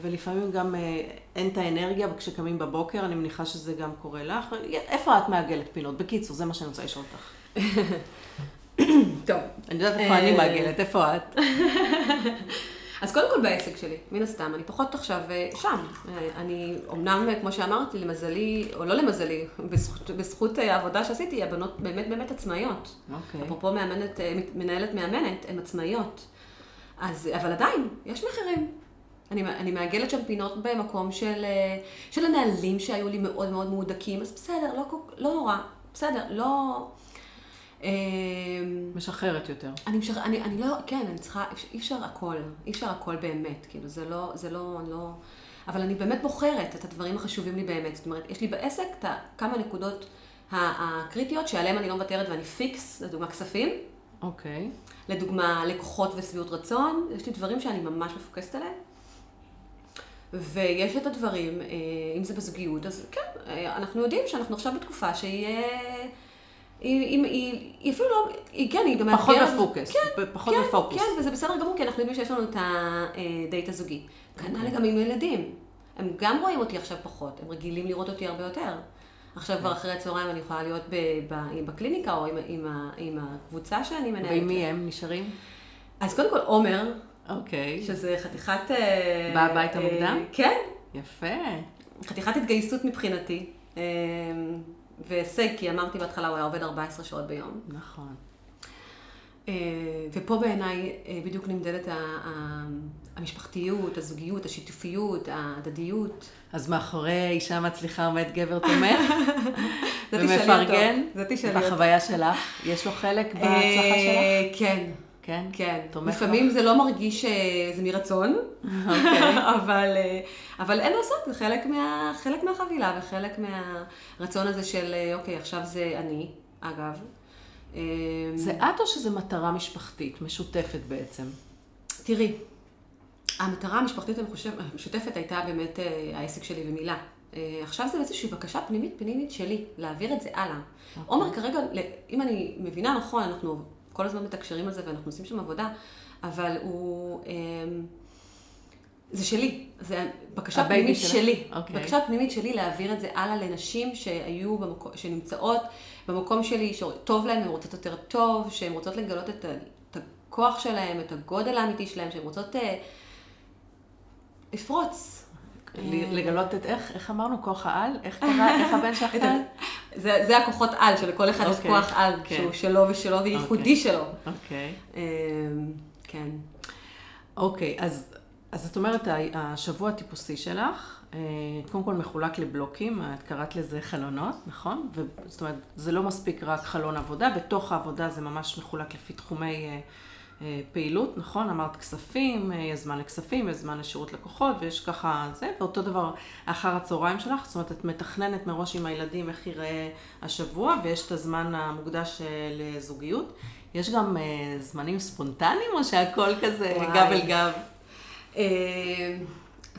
ולפעמים גם אין את האנרגיה כשקמים בבוקר, אני מניחה שזה גם קורה לך. איפה את מעגלת פינות? בקיצור, זה מה שאני רוצה לשאול אותך. טוב. אני יודעת איפה אני אה, מעגלת, איפה את? אז קודם כל בעסק שלי, מן הסתם, אני פחות עכשיו אה, שם. אה, אני, אמנם, כמו שאמרתי, למזלי, או לא למזלי, בזכות, בזכות העבודה שעשיתי, הבנות באמת באמת עצמאיות. אוקיי. אפרופו מאמנת, מנהלת מאמנת, הן עצמאיות. אז, אבל עדיין, יש מחירים. אני, אני מעגלת שם פינות במקום של, של הנהלים שהיו לי מאוד מאוד מהודקים, אז בסדר, לא, לא נורא, בסדר, לא... אה, משחררת יותר. אני, משח... אני, אני לא, כן, אני צריכה, אי אפשר- אפשר הכל, אי אפשר הכל באמת, כאילו, זה לא, זה לא, אני לא, אבל אני באמת בוחרת את הדברים החשובים לי באמת, זאת אומרת, יש לי בעסק את כמה נקודות הקריטיות שעליהן אני לא מוותרת ואני fix, לדוגמה כספים, אוקיי. לדוגמה לקוחות ושביעות רצון, יש לי דברים שאני ממש מפוקסת עליהם. ויש את הדברים, אה, אם זה בזוגיות, אז כן, אה, אנחנו יודעים שאנחנו עכשיו בתקופה שהיא... אה, היא, היא, היא, היא אפילו לא, היא כן, היא גם פחות. בפוקוס. כן, פחות כן, בפוקוס. כן, וזה בסדר גמור, כי אנחנו יודעים שיש לנו את הדייט הזוגי. כנ"ל גם עם ילדים. הם גם רואים אותי עכשיו פחות, הם רגילים לראות אותי הרבה יותר. עכשיו כבר אחרי הצהריים אני יכולה להיות בקליניקה או עם, עם, עם הקבוצה שאני מנהלת. ועם מי הם נשארים? אז קודם כל עומר, אוקיי. שזה חתיכת... אה, באה הביתה אה, מוקדם? כן, יפה. חתיכת התגייסות מבחינתי. והישג, כי אמרתי בהתחלה, הוא היה עובד 14 שעות ביום. נכון. אה, ופה בעיניי אה, בדיוק נמדדת המשפחתיות, הזוגיות, השיתופיות, ההדדיות. אז מאחורי אישה מצליחה עומד גבר תומך ומפרגן. זאת תשאלי אותו. בחוויה שלך, יש לו חלק בהצלחה אה, שלך? כן, כן? כן. תומך לפעמים זה לא מרגיש שזה מרצון, אוקיי. אבל, אה, אבל אין לעשות, זה חלק, מה, חלק מהחבילה וחלק מהרצון הזה של, אה, אוקיי, עכשיו זה אני, אגב. אה, זה את או שזה מטרה משפחתית, משותפת בעצם? תראי, המטרה המשפחתית אני חושב, המשותפת הייתה באמת אה, העסק שלי ומילה. אה, עכשיו זה איזושהי בקשה פנימית פנימית שלי, להעביר את זה הלאה. עומר כרגע, אם אני מבינה נכון, אנחנו כל הזמן מתקשרים על זה ואנחנו עושים שם עבודה, אבל הוא... אה, זה שלי, זה בקשה פנימית שלך? שלי. אוקיי. בקשה פנימית שלי להעביר את זה הלאה לנשים שהיו במקום, שנמצאות במקום שלי, שטוב להן, הן רוצות יותר טוב, שהן רוצות לגלות את, את הכוח שלהן, את הגודל האמיתי שלהן, שהן רוצות אה, לפרוץ. ל- לגלות את איך, איך אמרנו, כוח העל? איך קרה, איך הבן שלך קרא? זה, זה הכוחות על, שלכל אחד יש אוקיי, כוח על, כן. שהוא שלו ושלו וייחודי אוקיי. שלו. אוקיי. אה, כן. אוקיי, אז, אז את אומרת, השבוע הטיפוסי שלך, אה, קודם כל מחולק לבלוקים, את קראת לזה חלונות, נכון? ו- זאת אומרת, זה לא מספיק רק חלון עבודה, בתוך העבודה זה ממש מחולק לפי תחומי אה, אה, פעילות, נכון? אמרת כספים, אה, יש זמן לכספים, יש זמן לשירות לקוחות, ויש ככה זה, ואותו דבר אחר הצהריים שלך, זאת אומרת, את מתכננת מראש עם הילדים איך ייראה השבוע, ויש את הזמן המוקדש אה, לזוגיות. יש גם אה, זמנים ספונטניים, או שהכל כזה וואי. גב אל גב? אה,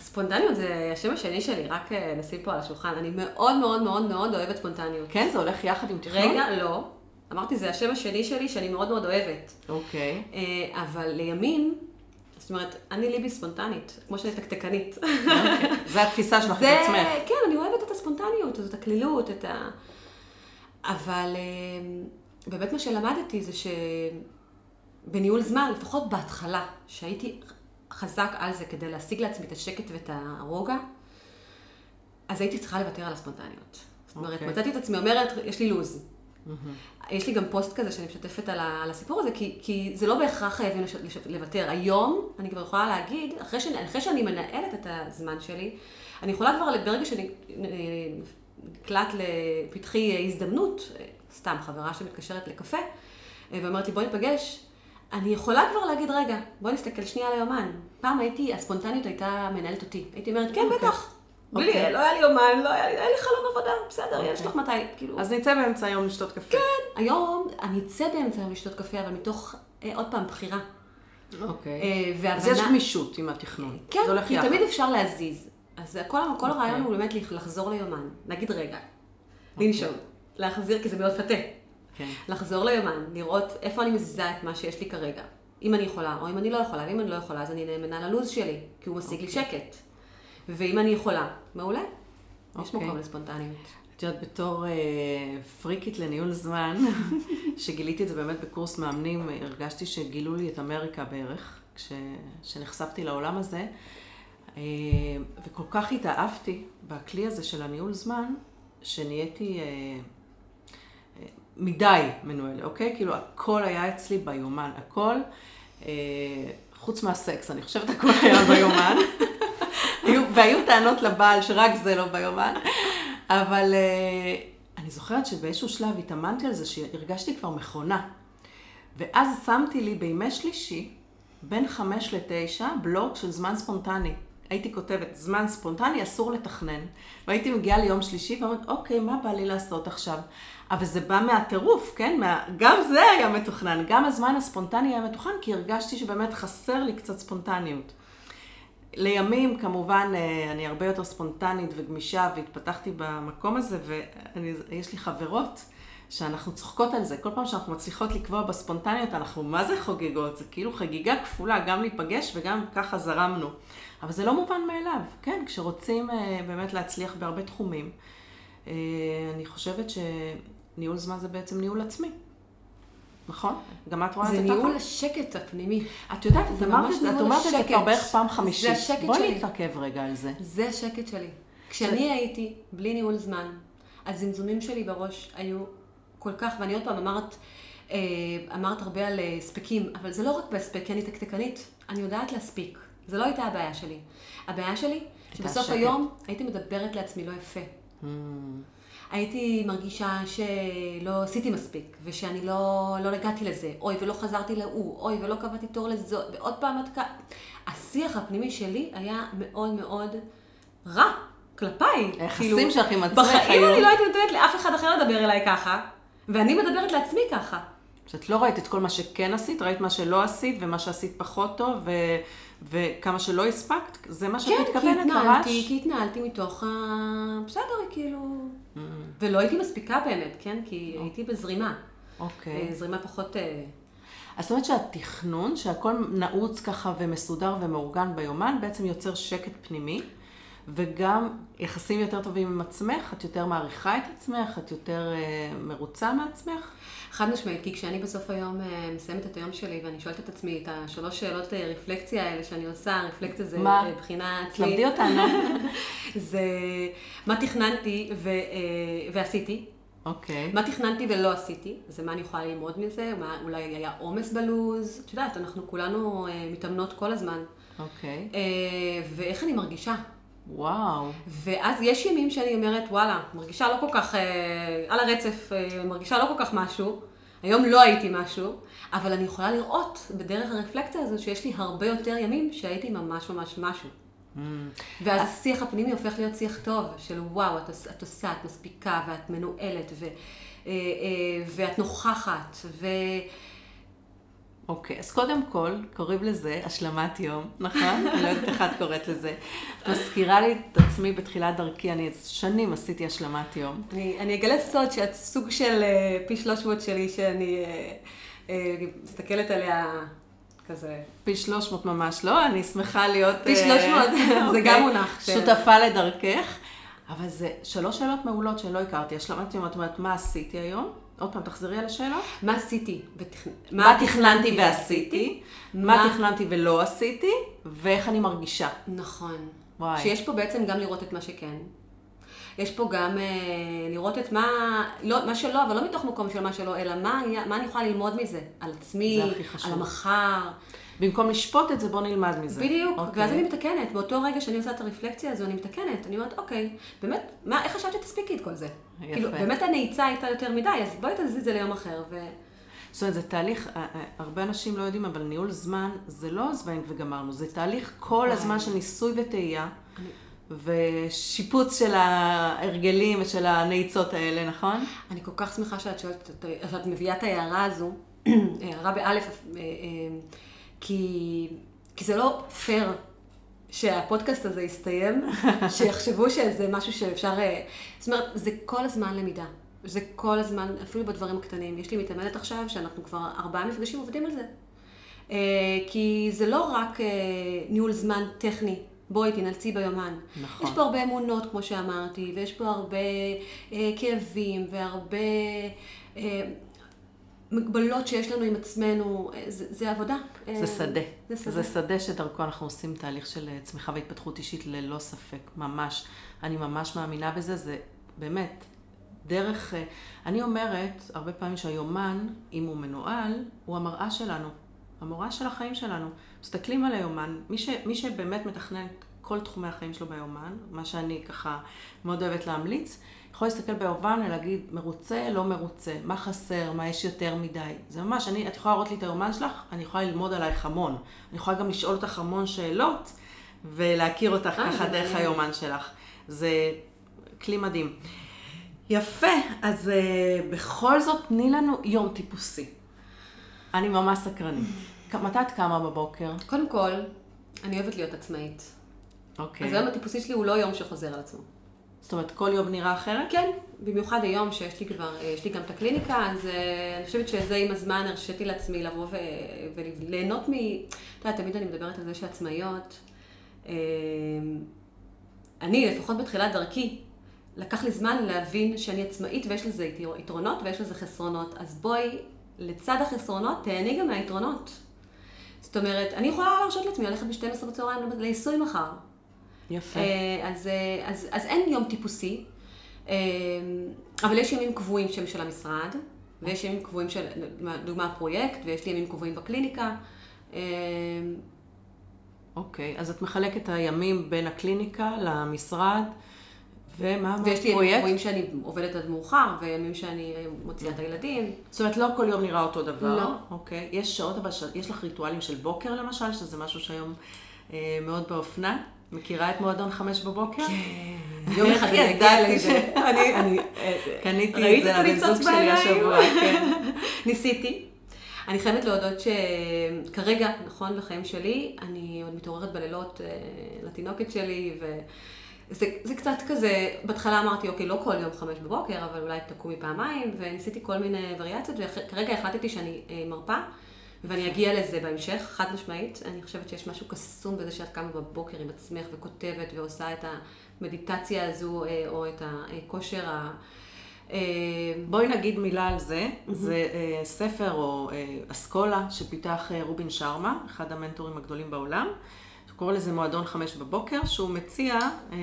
ספונטניות זה השם השני שלי, רק אה, נשים פה על השולחן. אני מאוד מאוד מאוד מאוד אוהבת ספונטניות. כן, זה הולך יחד עם תכנון? רגע, לא. אמרתי, זה השם השני שלי שאני מאוד מאוד אוהבת. אוקיי. אה, אבל לימים, זאת אומרת, אני ליבי ספונטנית, כמו שאני תקתקנית. אוקיי. זה התפיסה שלך את זה, עצמך. כן, אני אוהבת את הספונטניות, את הקלילות, את ה... אבל אה, באמת מה שלמדתי זה שבניהול זמן, לפחות בהתחלה, שהייתי חזק על זה כדי להשיג לעצמי את השקט ואת הרוגע, אז הייתי צריכה לוותר על הספונטניות. זאת אומרת, אוקיי. מצאתי את עצמי אומרת, יש לי לו"ז. יש לי גם פוסט כזה שאני משתפת על, ה, על הסיפור הזה, כי, כי זה לא בהכרח חייבים לש, לש, לוותר. היום, אני כבר יכולה להגיד, אחרי שאני, אחרי שאני מנהלת את הזמן שלי, אני יכולה כבר, ברגע שאני אה, נקלט לפתחי הזדמנות, אה, סתם חברה שמתקשרת לקפה, אה, ואומרת לי, בואי ניפגש, אני יכולה כבר להגיד, רגע, בואי נסתכל שנייה על היומן. פעם הייתי, הספונטניות הייתה מנהלת אותי. הייתי אומרת, כן, אוקיי. בטח. בלי, אוקיי. לא היה לי יומן, לא היה לי, היה לי חלון עבודה, בסדר, אוקיי. יש לך מתי, כאילו. אז נצא באמצע היום לשתות קפה. כן, היום אני אצא באמצע היום לשתות קפה, אבל מתוך, אה, עוד פעם, בחירה. אוקיי. אה, והבנה... אז יש גמישות עם התכנון. כן, כי יחד. תמיד אפשר להזיז. אז כל, כל אוקיי. הרעיון הוא באמת לחזור ליומן. להגיד רגע, לנשום, להחזיר, כי זה מאוד פתה. כן. לחזור ליומן, לראות איפה אני מזיזה את מה שיש לי כרגע. אם אני יכולה, או אם אני לא יכולה, ואם אני לא יכולה, אז אני נאמנה ללו"ז שלי, כי הוא משיג לי אוקיי. שקט. ואם אני יכולה, מעולה. יש אוקיי. מקום לספונטניות. את יודעת, בתור אה, פריקית לניהול זמן, שגיליתי את זה באמת בקורס מאמנים, הרגשתי שגילו לי את אמריקה בערך, כש, כשנחשפתי לעולם הזה, אה, וכל כך התאהבתי בכלי הזה של הניהול זמן, שנהייתי אה, אה, מדי מנוהלת, אוקיי? כאילו הכל היה אצלי ביומן, הכל, אה, חוץ מהסקס, אני חושבת הכל היה ביומן. היו, והיו טענות לבעל שרק זה לא ביומן, אבל uh, אני זוכרת שבאיזשהו שלב התאמנתי על זה שהרגשתי כבר מכונה. ואז שמתי לי בימי שלישי, בין חמש לתשע, בלוג של זמן ספונטני. הייתי כותבת, זמן ספונטני אסור לתכנן. והייתי מגיעה ליום שלישי ואומרת, אוקיי, מה בא לי לעשות עכשיו? אבל זה בא מהטירוף, כן? מה... גם זה היה מתוכנן, גם הזמן הספונטני היה מתוכנן, כי הרגשתי שבאמת חסר לי קצת ספונטניות. לימים, כמובן, אני הרבה יותר ספונטנית וגמישה, והתפתחתי במקום הזה, ויש לי חברות שאנחנו צוחקות על זה. כל פעם שאנחנו מצליחות לקבוע בספונטניות, אנחנו מה זה חוגגות? זה כאילו חגיגה כפולה, גם להיפגש וגם ככה זרמנו. אבל זה לא מובן מאליו, כן? כשרוצים אה, באמת להצליח בהרבה תחומים, אה, אני חושבת שניהול זמן זה בעצם ניהול עצמי. נכון? גם את רואה את זה זה ככה? ניהול השקט הפנימי. את יודעת, את זה אמרת את זה, את אומרת את זה. כבר בערך פעם חמישית. זה השקט בואי שלי. נתעכב רגע על זה. זה השקט שלי. כשאני הייתי בלי ניהול זמן, הזמזומים שלי בראש היו כל כך, ואני עוד פעם אמרת, אה, אמרת הרבה על אה, הספקים, אבל זה לא רק בהספק, כי אני תקתקנית, אני יודעת להספיק. זו לא הייתה הבעיה שלי. הבעיה שלי, שבסוף. היום הייתי מדברת לעצמי לא יפה. הייתי מרגישה שלא עשיתי מספיק, ושאני לא, לא הגעתי לזה, אוי, ולא חזרתי להוא, אוי, ולא קבעתי תור לזאת, ועוד פעם את כ... השיח הפנימי שלי היה מאוד מאוד רע כלפיי. היחסים שלך עם עצמך בחיים היו- אני לא הייתי נותנת לאף אחד אחר לדבר אליי ככה, ואני מדברת לעצמי ככה. שאת לא ראית את כל מה שכן עשית, ראית מה שלא עשית, ומה שעשית פחות טוב, ו... וכמה שלא הספקת, זה מה שאת כן, מתכוונת התנהלתי, לרש? כי התנהלתי מתוך ה... בסדר, כאילו... Mm. ולא הייתי מספיקה באמת, כן? כי הייתי בזרימה. אוקיי. אה, זרימה פחות... אה, אז זאת אומרת שהתכנון, שהכל נעוץ ככה ומסודר ומאורגן ביומן, בעצם יוצר שקט פנימי, וגם יחסים יותר טובים עם עצמך, את יותר מעריכה את עצמך, את יותר אה, מרוצה מעצמך. חד משמעית, כי כשאני בסוף היום אה, מסיימת את היום שלי ואני שואלת את עצמי את השלוש שאלות אה, רפלקציה האלה שאני עושה, רפלקציה זה מה? אה, בחינה תלמדי אותנו. זה מה תכננתי ו, ועשיתי, אוקיי. מה תכננתי ולא עשיתי, זה מה אני יכולה ללמוד מזה, מה, אולי היה עומס בלוז, את יודעת, אנחנו כולנו מתאמנות כל הזמן, אוקיי. אה, ואיך אני מרגישה. וואו. ואז יש ימים שאני אומרת, וואלה, מרגישה לא כל כך, אה, על הרצף, אה, מרגישה לא כל כך משהו. היום לא הייתי משהו, אבל אני יכולה לראות בדרך הרפלקציה הזו שיש לי הרבה יותר ימים שהייתי ממש ממש משהו. Mm. ואז השיח הפנימי הופך להיות שיח טוב, של וואו, את, את עושה, את מספיקה, ואת מנוהלת, ו, אה, אה, ואת נוכחת, ו... אוקיי, אז קודם כל, קוראים לזה השלמת יום, נכון? אני לא יודעת איך את קוראת לזה. את מזכירה לי את עצמי בתחילת דרכי, אני שנים עשיתי השלמת יום. אני, אני אגלה סוד שאת סוג של אה, פי 300 שלי, שאני אה, אה, מסתכלת עליה כזה. פי 300 ממש לא, אני שמחה להיות... פי 300, זה אוקיי, גם מונח. שותפה לדרכך. אבל זה שלוש שאלות מעולות שלא הכרתי. השלמת יום, את אומרת, מה עשיתי היום? עוד פעם, תחזרי על השאלות. מה עשיתי? מה תכננתי ועשיתי? מה תכננתי ולא עשיתי? ואיך אני מרגישה. נכון. וואי. שיש פה בעצם גם לראות את מה שכן. יש פה גם אה, לראות את מה, לא, מה שלא, אבל לא מתוך מקום של מה שלא, אלא מה, מה אני יכולה ללמוד מזה. על עצמי. על המחר. במקום לשפוט את זה, בוא נלמד מזה. בדיוק, אוקיי. ואז אני מתקנת. באותו רגע שאני עושה את הרפלקציה הזו, אני מתקנת. אני אומרת, אוקיי, באמת, מה, איך חשבת שתספיקי את כל זה? יפה. כאילו, באמת הנעיצה הייתה יותר מדי, אז בואי תזיזי את זה ליום אחר. ו... זאת אומרת, זה תהליך, אה, אה, הרבה אנשים לא יודעים, אבל ניהול זמן זה לא זבנג וגמרנו, זה תהליך כל. הזמן של ניסוי וטעייה, אני- ושיפוץ של ההרגלים ושל הנעיצות האלה, נכון? אני כל כך שמחה שאת שואלת, את- שאת מביאה את ההערה הזו, הערה באלף, אה, כי, כי זה לא פייר שהפודקאסט הזה יסתיים, שיחשבו שזה משהו שאפשר... אה, זאת אומרת, זה כל הזמן למידה. זה כל הזמן, אפילו בדברים הקטנים. יש לי מתאמנת עכשיו שאנחנו כבר ארבעה מפגשים עובדים על זה. אה, כי זה לא רק אה, ניהול זמן טכני. בואי תנלצי ביומן. נכון. יש פה הרבה אמונות, כמו שאמרתי, ויש פה הרבה אה, כאבים והרבה אה, מגבלות שיש לנו עם עצמנו. אה, זה, זה עבודה. זה אה, שדה. זה שדה. זה שדה שדרכו אנחנו עושים תהליך של אה, צמיחה והתפתחות אישית ללא ספק, ממש. אני ממש מאמינה בזה, זה באמת דרך... אני אומרת הרבה פעמים שהיומן, אם הוא מנוהל, הוא המראה שלנו. המראה של החיים שלנו. מסתכלים על היומן, מי, ש, מי שבאמת מתכנן כל תחומי החיים שלו ביומן, מה שאני ככה מאוד אוהבת להמליץ, יכול להסתכל ביומן ולהגיד, מרוצה, לא מרוצה, מה חסר, מה יש יותר מדי. זה ממש, אני, את יכולה להראות לי את היומן שלך, אני יכולה ללמוד עלייך המון. אני יכולה גם לשאול אותך המון שאלות, ולהכיר אותך אה, ככה זה דרך. היומן שלך. זה כלי מדהים. יפה, אז uh, בכל זאת תני לנו יום טיפוסי. אני ממש סקרנית. מתי את קמה בבוקר? קודם כל, אני אוהבת להיות עצמאית. אוקיי. אז היום הטיפוסי שלי הוא לא יום שחוזר על עצמו. זאת אומרת, כל יום נראה אחרת? כן, במיוחד היום שיש לי כבר, אה, יש לי גם את הקליניקה, אז אה, אני חושבת שזה עם הזמן הרשיתי לעצמי לבוא ו- וליהנות מ... את יודעת, תמיד אני מדברת על זה שעצמאיות, אה, אני, לפחות בתחילת דרכי, לקח לי זמן להבין שאני עצמאית ויש לזה יתר- יתרונות ויש לזה חסרונות. אז בואי, לצד החסרונות, תהני גם מהיתרונות. זאת אומרת, אני יכולה להרשות לעצמי ללכת ב-12 בצהריים לעיסוי מחר. יפה. אה, אז, אה, אז, אז אין יום טיפוסי, אה, אבל יש ימים קבועים שהם של המשרד, ויש ימים קבועים של, דוגמה פרויקט, ויש לי ימים קבועים בקליניקה. אוקיי, אז את מחלקת את הימים בין הקליניקה למשרד, ומה אמרת? ויש לי ימים? קבועים שאני עובדת עד מאוחר, וימים שאני אה, מוציאה את הילדים. זאת אומרת, לא כל יום נראה אותו דבר. לא. אוקיי. יש שעות, אבל ש... יש לך ריטואלים של בוקר למשל, שזה משהו שהיום אה, מאוד באופנה. מכירה את מועדון חמש בבוקר? כן. יום אחד אני ידעתי לזה. אני, קניתי את זה לבן זוג שלי? השבוע, כן. ניסיתי. אני חייבת להודות שכרגע, נכון, לחיים שלי, אני עוד מתעוררת בלילות אה, לתינוקת שלי, וזה זה קצת כזה, בהתחלה אמרתי, אוקיי, לא כל יום חמש בבוקר, אבל אולי תקומי פעמיים, וניסיתי כל מיני וריאציות, וכרגע החלטתי שאני אה, מרפה, ואני אגיע לזה בהמשך, חד משמעית. אני חושבת שיש משהו קסום בזה שאת קמה בבוקר עם עצמך וכותבת ועושה את המדיטציה הזו, אה, או את הכושר ה... אה, בואי נגיד מילה על זה. זה אה, ספר או אסכולה שפיתח רובין שרמה, אחד המנטורים הגדולים בעולם. קורא לזה מועדון חמש בבוקר, שהוא מציע אה,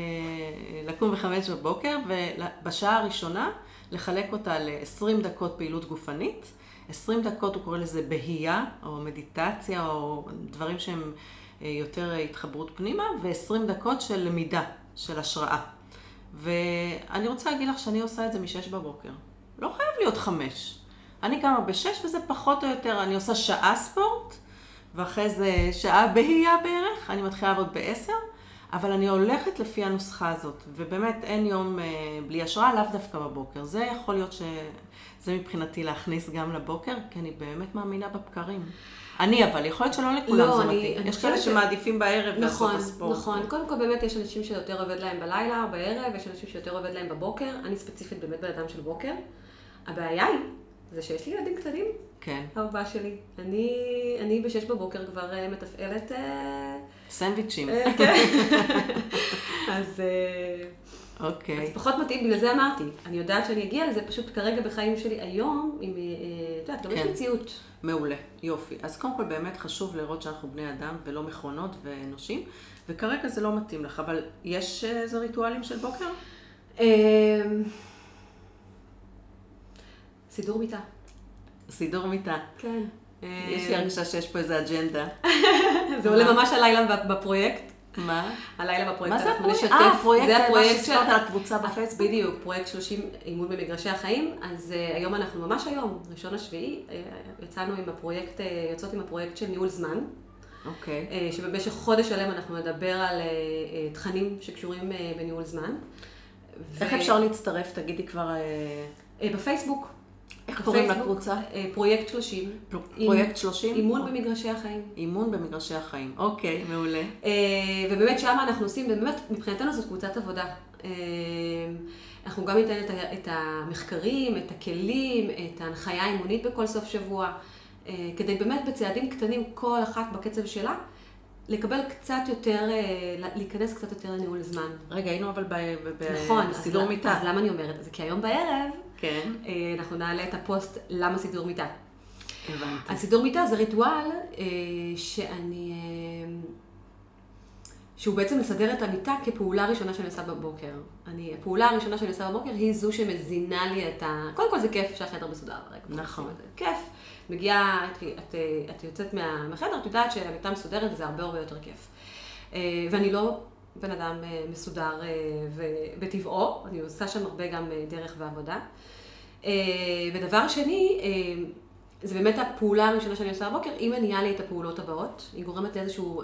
לקום בחמש בבוקר ובשעה הראשונה לחלק אותה ל-20 דקות פעילות גופנית. 20 דקות הוא קורא לזה בהייה, או מדיטציה, או דברים שהם אה, יותר התחברות פנימה, ו-20 דקות של למידה, של השראה. ואני רוצה להגיד לך שאני עושה את זה מ-6 בבוקר. לא חייב להיות 5. אני קמה ב-6 וזה פחות או יותר, אני עושה שעה ספורט, ואחרי זה שעה בהייה בערך, אני מתחילה לעבוד ב-10, אבל אני הולכת לפי הנוסחה הזאת, ובאמת אין יום אה, בלי השראה, לאו דווקא בבוקר. זה יכול להיות שזה מבחינתי להכניס גם לבוקר, כי אני באמת מאמינה בבקרים. אני אבל, יכול להיות שלא לכולם לא, זה אני- מתאים. אני יש כאלה ש- שמעדיפים בערב נכון, לעשות את הספורט. נכון. קודם כל באמת יש אנשים שיותר עובד להם בלילה או בערב, יש אנשים שיותר עובד להם בבוקר. אני ספציפית באמת בן אדם של בוקר. הבעיה היא, זה שיש לי ילדים קטנים, כן. אהובה שלי. אני, אני בשש בבוקר כבר אה, מתפעלת... אה, סנדוויצ'ים. אה, כן. אז... אה, אוקיי. אז פחות מתאים, בגלל זה אמרתי. אני יודעת שאני אגיע לזה, פשוט כרגע בחיים שלי היום, עם, אה, את יודעת, גם יש כן. מציאות. מעולה, יופי. אז קודם כל באמת חשוב לראות שאנחנו בני אדם ולא מכונות ואנושים, וכרגע זה לא מתאים לך, אבל יש אה, איזה ריטואלים של בוקר? אה, סידור מיטה. סידור מיטה. כן. יש לי הרגשה שיש פה איזה אג'נדה. זה עולה ממש הלילה בפרויקט. מה? הלילה בפרויקט. מה זה הפרויקט? אה, הפרויקט, זה הפרויקט של- על הקבוצה בפייסבוק? בדיוק, פרויקט 30 אימון במגרשי החיים. אז uh, היום אנחנו, ממש היום, ראשון השביעי, uh, יצאנו עם הפרויקט, יוצאות עם הפרויקט של ניהול זמן. אוקיי. שבמשך חודש שלם אנחנו נדבר על תכנים שקשורים בניהול זמן. איך ו- אפשר להצטרף? תגידי כבר... אה, אה, בפייסבוק. איך קוראים לקבוצה? אה, פרויקט 30. פרויקט 30? אימון במגרשי החיים. אימון במגרשי החיים. אוקיי, מעולה. אה, ובאמת שם אנחנו עושים, ובאמת מבחינתנו זאת קבוצת עבודה. אה, אנחנו גם ניתן את המחקרים, את הכלים, את ההנחיה האימונית בכל סוף שבוע, כדי באמת בצעדים קטנים, כל אחת בקצב שלה, לקבל קצת יותר, אה, להיכנס קצת יותר לניהול זמן. רגע, היינו אבל נכון, בסידור למה- מיטה. אז למה אני אומרת את זה? כי היום בערב כן, אה, אנחנו נעלה את הפוסט למה סידור מיטה. הבנתי. אז סידור מיטה זה ריטואל אה, שאני... שהוא בעצם מסדר את המיטה כפעולה ראשונה שאני עושה בבוקר. אני, הפעולה הראשונה שאני עושה בבוקר היא זו שמזינה לי את ה... קודם כל זה כיף שהחדר מסודר. נכון. כיף. מגיעה, את, את, את יוצאת מה, מהחדר, את יודעת שהמיטה מסודרת וזה הרבה הרבה יותר כיף. אה, ואני לא בן אדם אה, מסודר אה, בטבעו, אני עושה שם הרבה גם דרך ועבודה. ודבר שני, זה באמת הפעולה הראשונה שאני עושה בבוקר, היא מניעה לי את הפעולות הבאות, היא גורמת לאיזשהו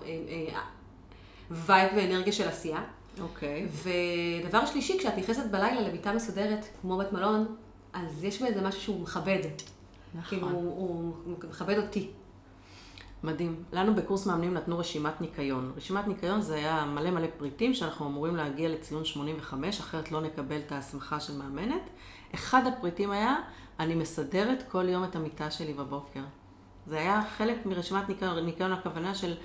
vibe ואנרגיה של עשייה. אוקיי. ודבר שלישי, כשאת נכנסת בלילה למיטה מסודרת, כמו בית מלון, אז יש בזה משהו שהוא מכבד. כאילו, נכון. הוא, הוא מכבד אותי. מדהים. לנו בקורס מאמנים נתנו רשימת ניקיון. רשימת ניקיון זה היה מלא מלא פריטים שאנחנו אמורים להגיע לציון 85, אחרת לא נקבל את ההסמכה של מאמנת. אחד הפריטים היה, אני מסדרת כל יום את המיטה שלי בבוקר. זה היה חלק מרשימת ניקיון, ניקיון הכוונה של,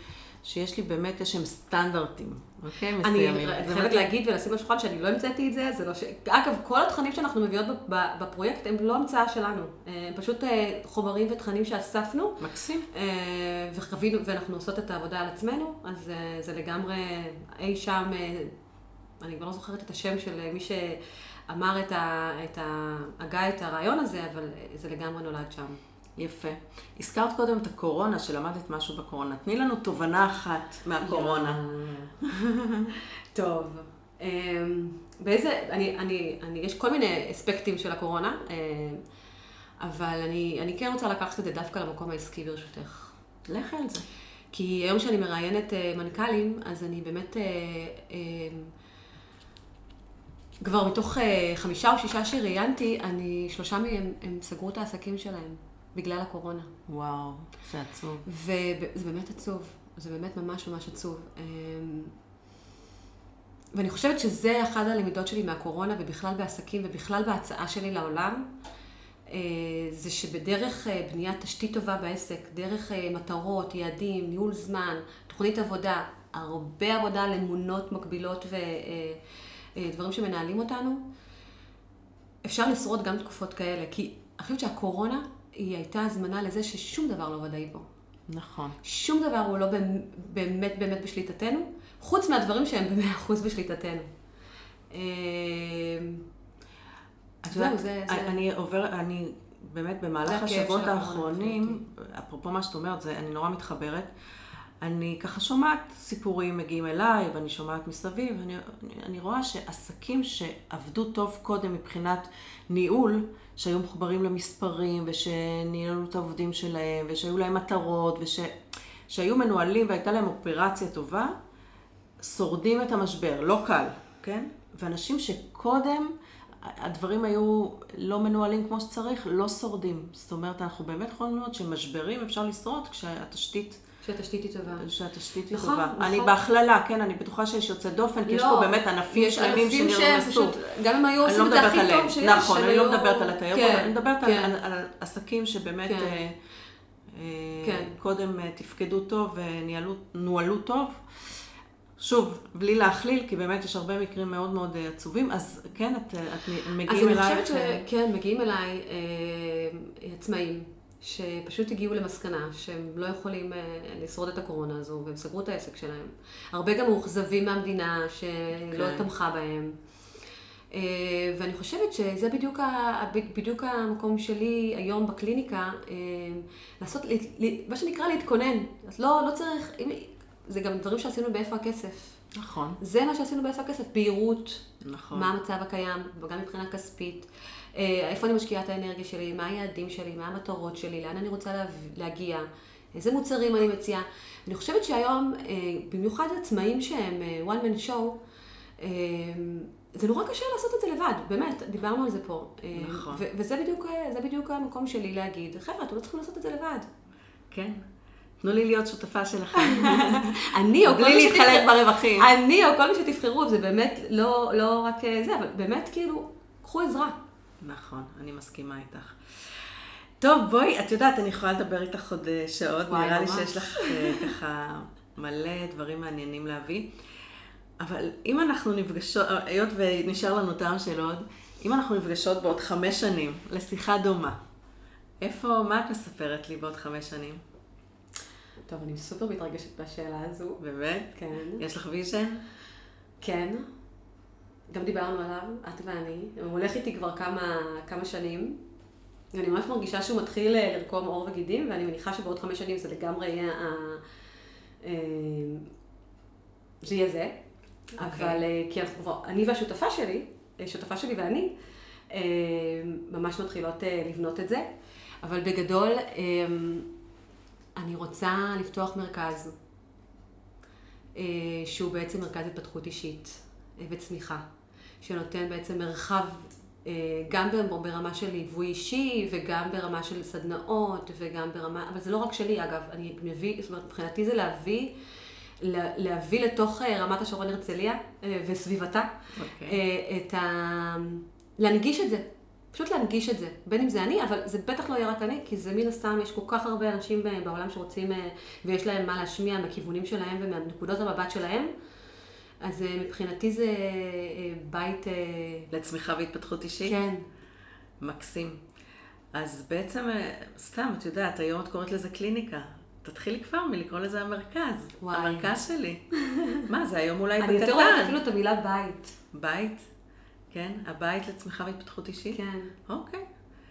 שיש לי באמת איזשהם סטנדרטים, אוקיי? אני מסוימים. זה חייבת. להגיד ולשים על השולחן שאני לא המצאתי את זה, זה לא ש... אגב, כל התכנים שאנחנו מביאות בפרויקט הם לא המצאה שלנו. הם פשוט אה, חומרים ותכנים שאספנו. מקסים. אה, וחווינו, ואנחנו עושות את העבודה על עצמנו, אז אה, זה לגמרי אי שם, אה, אני כבר לא זוכרת את השם של אה, מי שאמר את ה... את ה... הגה את הרעיון הזה, אבל אה, זה לגמרי נולד שם. יפה. הזכרת קודם את הקורונה, שלמדת משהו בקורונה. תני לנו תובנה אחת מהקורונה. טוב. אמ, באיזה, אני, אני, אני, יש כל מיני אספקטים של הקורונה, אמ, אבל אני, אני כן רוצה לקחת את זה דווקא למקום העסקי ברשותך. לכי על זה. כי היום שאני מראיינת אה, מנכ"לים, אז אני באמת, אה, אה, כבר מתוך אה, חמישה או שישה שראיינתי, אני, שלושה מהם, הם סגרו את העסקים שלהם בגלל הקורונה. וואו, זה עצוב. וזה באמת עצוב, זה באמת ממש ממש עצוב. אמ, ואני חושבת שזה אחד הלמידות שלי מהקורונה, ובכלל בעסקים, ובכלל בהצעה שלי לעולם, אה, זה שבדרך אה, בניית תשתית טובה בעסק, דרך אה, מטרות, יעדים, ניהול זמן, תוכנית עבודה, הרבה עבודה על אמונות מקבילות ודברים שמנהלים אותנו, אפשר לשרוד גם תקופות כאלה. כי אני חושבת שהקורונה היא הייתה הזמנה לזה ששום דבר לא ודאי פה. נכון. שום דבר הוא לא באמת באמת בשליטתנו, חוץ מהדברים שהם במאה אחוז בשליטתנו. אה, את זהו, יודעת, זה- זה- אני עובר, אני באמת במהלך השבועות האחרונים, אפרופו מה שאת אומרת, זה, אני נורא מתחברת. אני ככה שומעת סיפורים מגיעים אליי, ואני שומעת מסביב, אני, אני רואה שעסקים שעבדו טוב קודם מבחינת ניהול, שהיו מחוברים למספרים, ושניהלו את העובדים שלהם, ושהיו להם מטרות, וש, שהיו מנוהלים והייתה להם אופרציה טובה, שורדים את המשבר, לא קל, כן? ואנשים שקודם הדברים היו לא מנוהלים כמו שצריך, לא שורדים. זאת אומרת, אנחנו באמת יכולים לראות שמשברים אפשר לשרוד כשהתשתית... שהתשתית היא טובה. שהתשתית נכון, היא טובה. נכון. אני בהכללה, כן, אני בטוחה שיש יוצא דופן, כי יש לא, פה באמת ענפים יש שלמים ענפים שנרמסו. שהם פשוט, גם אם היו אני עושים לא את זה הכי. טוב שיש, נכון, אני לא מדברת על התיירות, כן, אני מדברת כן. על, על עסקים שבאמת כן. אה, אה, כן. קודם אה, תפקדו טוב ונוהלו טוב. שוב, בלי להכליל, כי באמת יש הרבה מקרים מאוד מאוד עצובים, אז כן, את, את אז מגיעים אני אלייך. חושבת אה, שכן, מגיעים אליי אה, עצמאים, שפשוט הגיעו למסקנה שהם לא יכולים אה, לשרוד את הקורונה הזו, והם סגרו את העסק שלהם. הרבה גם מאוכזבים מהמדינה שלא כן. תמכה בהם. אה, ואני חושבת שזה בדיוק, ה, בדיוק המקום שלי היום בקליניקה, אה, לעשות, מה שנקרא להתכונן. אז לא, לא צריך, זה גם דברים שעשינו באיפה הכסף. נכון, זה מה שעשינו באיפה הכסף, בהירות, נכון. מה המצב הקיים, וגם מבחינה כספית. אה, איפה אני משקיעה את האנרגיה שלי, מה היעדים שלי, מה המטרות שלי, לאן אני רוצה להגיע, איזה מוצרים אני מציעה. אני חושבת שהיום, אה, במיוחד עצמאים שהם אה, one man show, זה נורא קשה לעשות את זה לבד, באמת, דיברנו על זה פה. נכון. וזה בדיוק, בדיוק המקום שלי להגיד, חבר'ה, אתם לא צריכים לעשות את זה לבד. כן. תנו לי להיות שותפה שלכם. אני או כל בלי מי להתחלק שתבחר- ברווחים. אני או כל מי שתבחרו, זה באמת לא, לא רק אה, זה, אבל באמת כאילו, קחו עזרה. נכון, אני מסכימה איתך. טוב, בואי, את יודעת, אני יכולה לדבר איתך עוד אה, שעות, וואי, נראה לי ממש. שיש לך אה, ככה מלא דברים מעניינים להביא. אבל אם אנחנו נפגשות, היות ונשאר לנו טעם של עוד, אם אנחנו נפגשות בעוד חמש שנים לשיחה דומה, איפה, מה את מספרת לי בעוד חמש שנים? טוב, אני סופר מתרגשת מהשאלה הזו. באמת? כן. יש לך vision? כן. גם דיברנו עליו, את ואני. הוא הולך איתי כבר כמה, כמה שנים. אני ממש מרגישה שהוא מתחיל אה, לרקום עור וגידים, ואני מניחה שבעוד חמש שנים זה לגמרי יהיה ה... אה, זה יהיה זה. אבל אה, כי אנחנו כבר, אני והשותפה שלי, שותפה שלי ואני, ממש מתחילות לבנות את זה. אבל בגדול, אני רוצה לפתוח מרכז, אה, שהוא בעצם מרכז התפתחות אישית אה, וצמיחה, שנותן בעצם מרחב אה, גם ברמה של ליווי אישי וגם ברמה של סדנאות וגם ברמה, אבל זה לא רק שלי אגב, אני מביא, זאת אומרת מבחינתי זה להביא, לה- להביא לתוך רמת השרון הרצליה וסביבתה אוקיי. אה, את ה... להנגיש את זה. פשוט להנגיש את זה. בין אם זה אני, אבל זה בטח לא יהיה רק אני, כי זה מן הסתם, יש כל כך הרבה אנשים ב- בעולם שרוצים, אה, ויש להם מה להשמיע מהכיוונים שלהם ומנקודות המבט שלהם. אז אה, מבחינתי זה אה, בית... אה, לצמיחה והתפתחות אישית? כן. מקסים. אז בעצם, אה, סתם, את יודעת, היום את קוראת לזה קליניקה. תתחילי כבר מלקרוא לזה המרכז. וואי. המרכז שלי. מה, זה היום אולי אני יותר אוהבת בקטן. אפילו את המילה בית. בית? כן? הבית לצמיחה והתפתחות אישית? כן. אוקיי.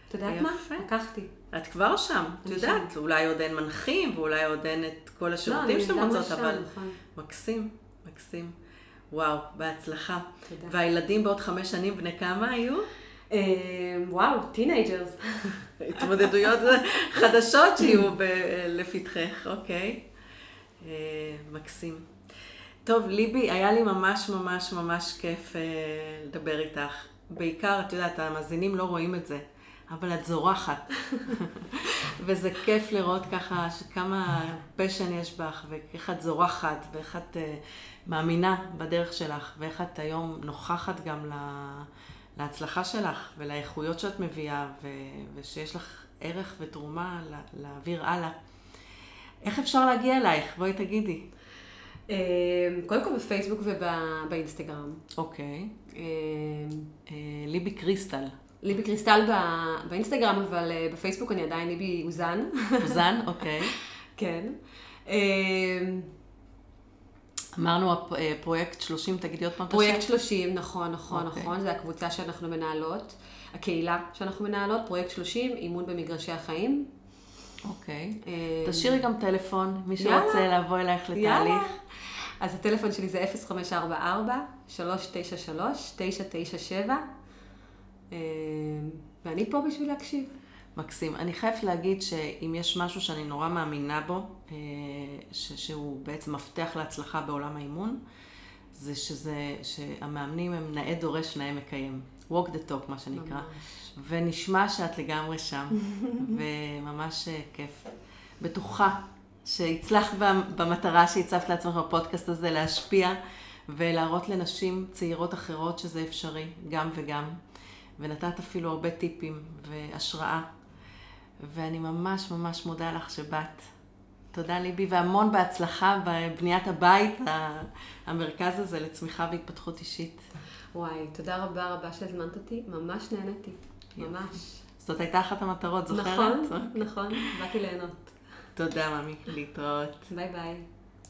את יודעת מה? לקחתי. את כבר שם, את יודעת. אולי עוד אין מנחים, ואולי עוד אין את כל השירותים אני שאתם רוצות, שם, אבל נכון. מקסים, מקסים. וואו, בהצלחה. תודה. והילדים בעוד חמש שנים בני כמה היו? אה, וואו, teenagers. התמודדויות חדשות שיהיו לפתחך, אוקיי. אה, מקסים. טוב, ליבי, היה לי ממש ממש ממש כיף אה, לדבר איתך. בעיקר, את יודעת, המאזינים לא רואים את זה, אבל את זורחת. וזה כיף לראות ככה כמה פשן יש בך, ואיך את זורחת, ואיך את אה, מאמינה בדרך שלך, ואיך את היום נוכחת גם ל... להצלחה שלך ולאיכויות שאת מביאה, ו... ושיש לך ערך ותרומה לה... להעביר הלאה. איך אפשר להגיע אלייך? בואי תגידי. אה, קודם כל בפייסבוק ובאינסטגרם. אוקיי. אה, אה, ליבי קריסטל. ליבי קריסטל באינסטגרם, אבל בפייסבוק אני עדיין ליבי אוזן. אוזן, אוקיי. כן. אמרנו פרויקט 30, תגידי עוד פעם את. פרויקט 30, נכון, נכון, אוקיי. נכון, זה הקבוצה שאנחנו מנהלות, הקהילה שאנחנו מנהלות, פרויקט 30, אימון במגרשי החיים. אוקיי. אה, תשאירי גם טלפון, מי יאללה. שרוצה לבוא אלייך יאללה. לתהליך. אז הטלפון שלי זה 0544-393-997, אה, ואני פה בשביל להקשיב. מקסים. אני חייבת להגיד שאם יש משהו שאני נורא מאמינה בו, אה, ש- שהוא בעצם מפתח להצלחה בעולם האימון, זה שזה, שהמאמנים הם נאה דורש, נאה מקיים. Walk the talk, מה שנקרא. ממש. ונשמע שאת לגמרי שם, וממש אה, כיף. בטוחה שהצלחת במטרה שהצבת לעצמך בפודקאסט הזה להשפיע ולהראות לנשים צעירות אחרות שזה אפשרי, גם וגם. ונתת אפילו הרבה טיפים והשראה. ואני ממש ממש מודה לך שבאת. תודה ליבי, והמון בהצלחה בבניית הבית, המרכז הזה לצמיחה והתפתחות אישית. וואי, תודה רבה רבה שהזמנת אותי, ממש נהניתי. ממש. זאת הייתה אחת המטרות, זוכרת? נכון, נכון, באתי ליהנות. תודה, ממי. להתראות. ביי ביי.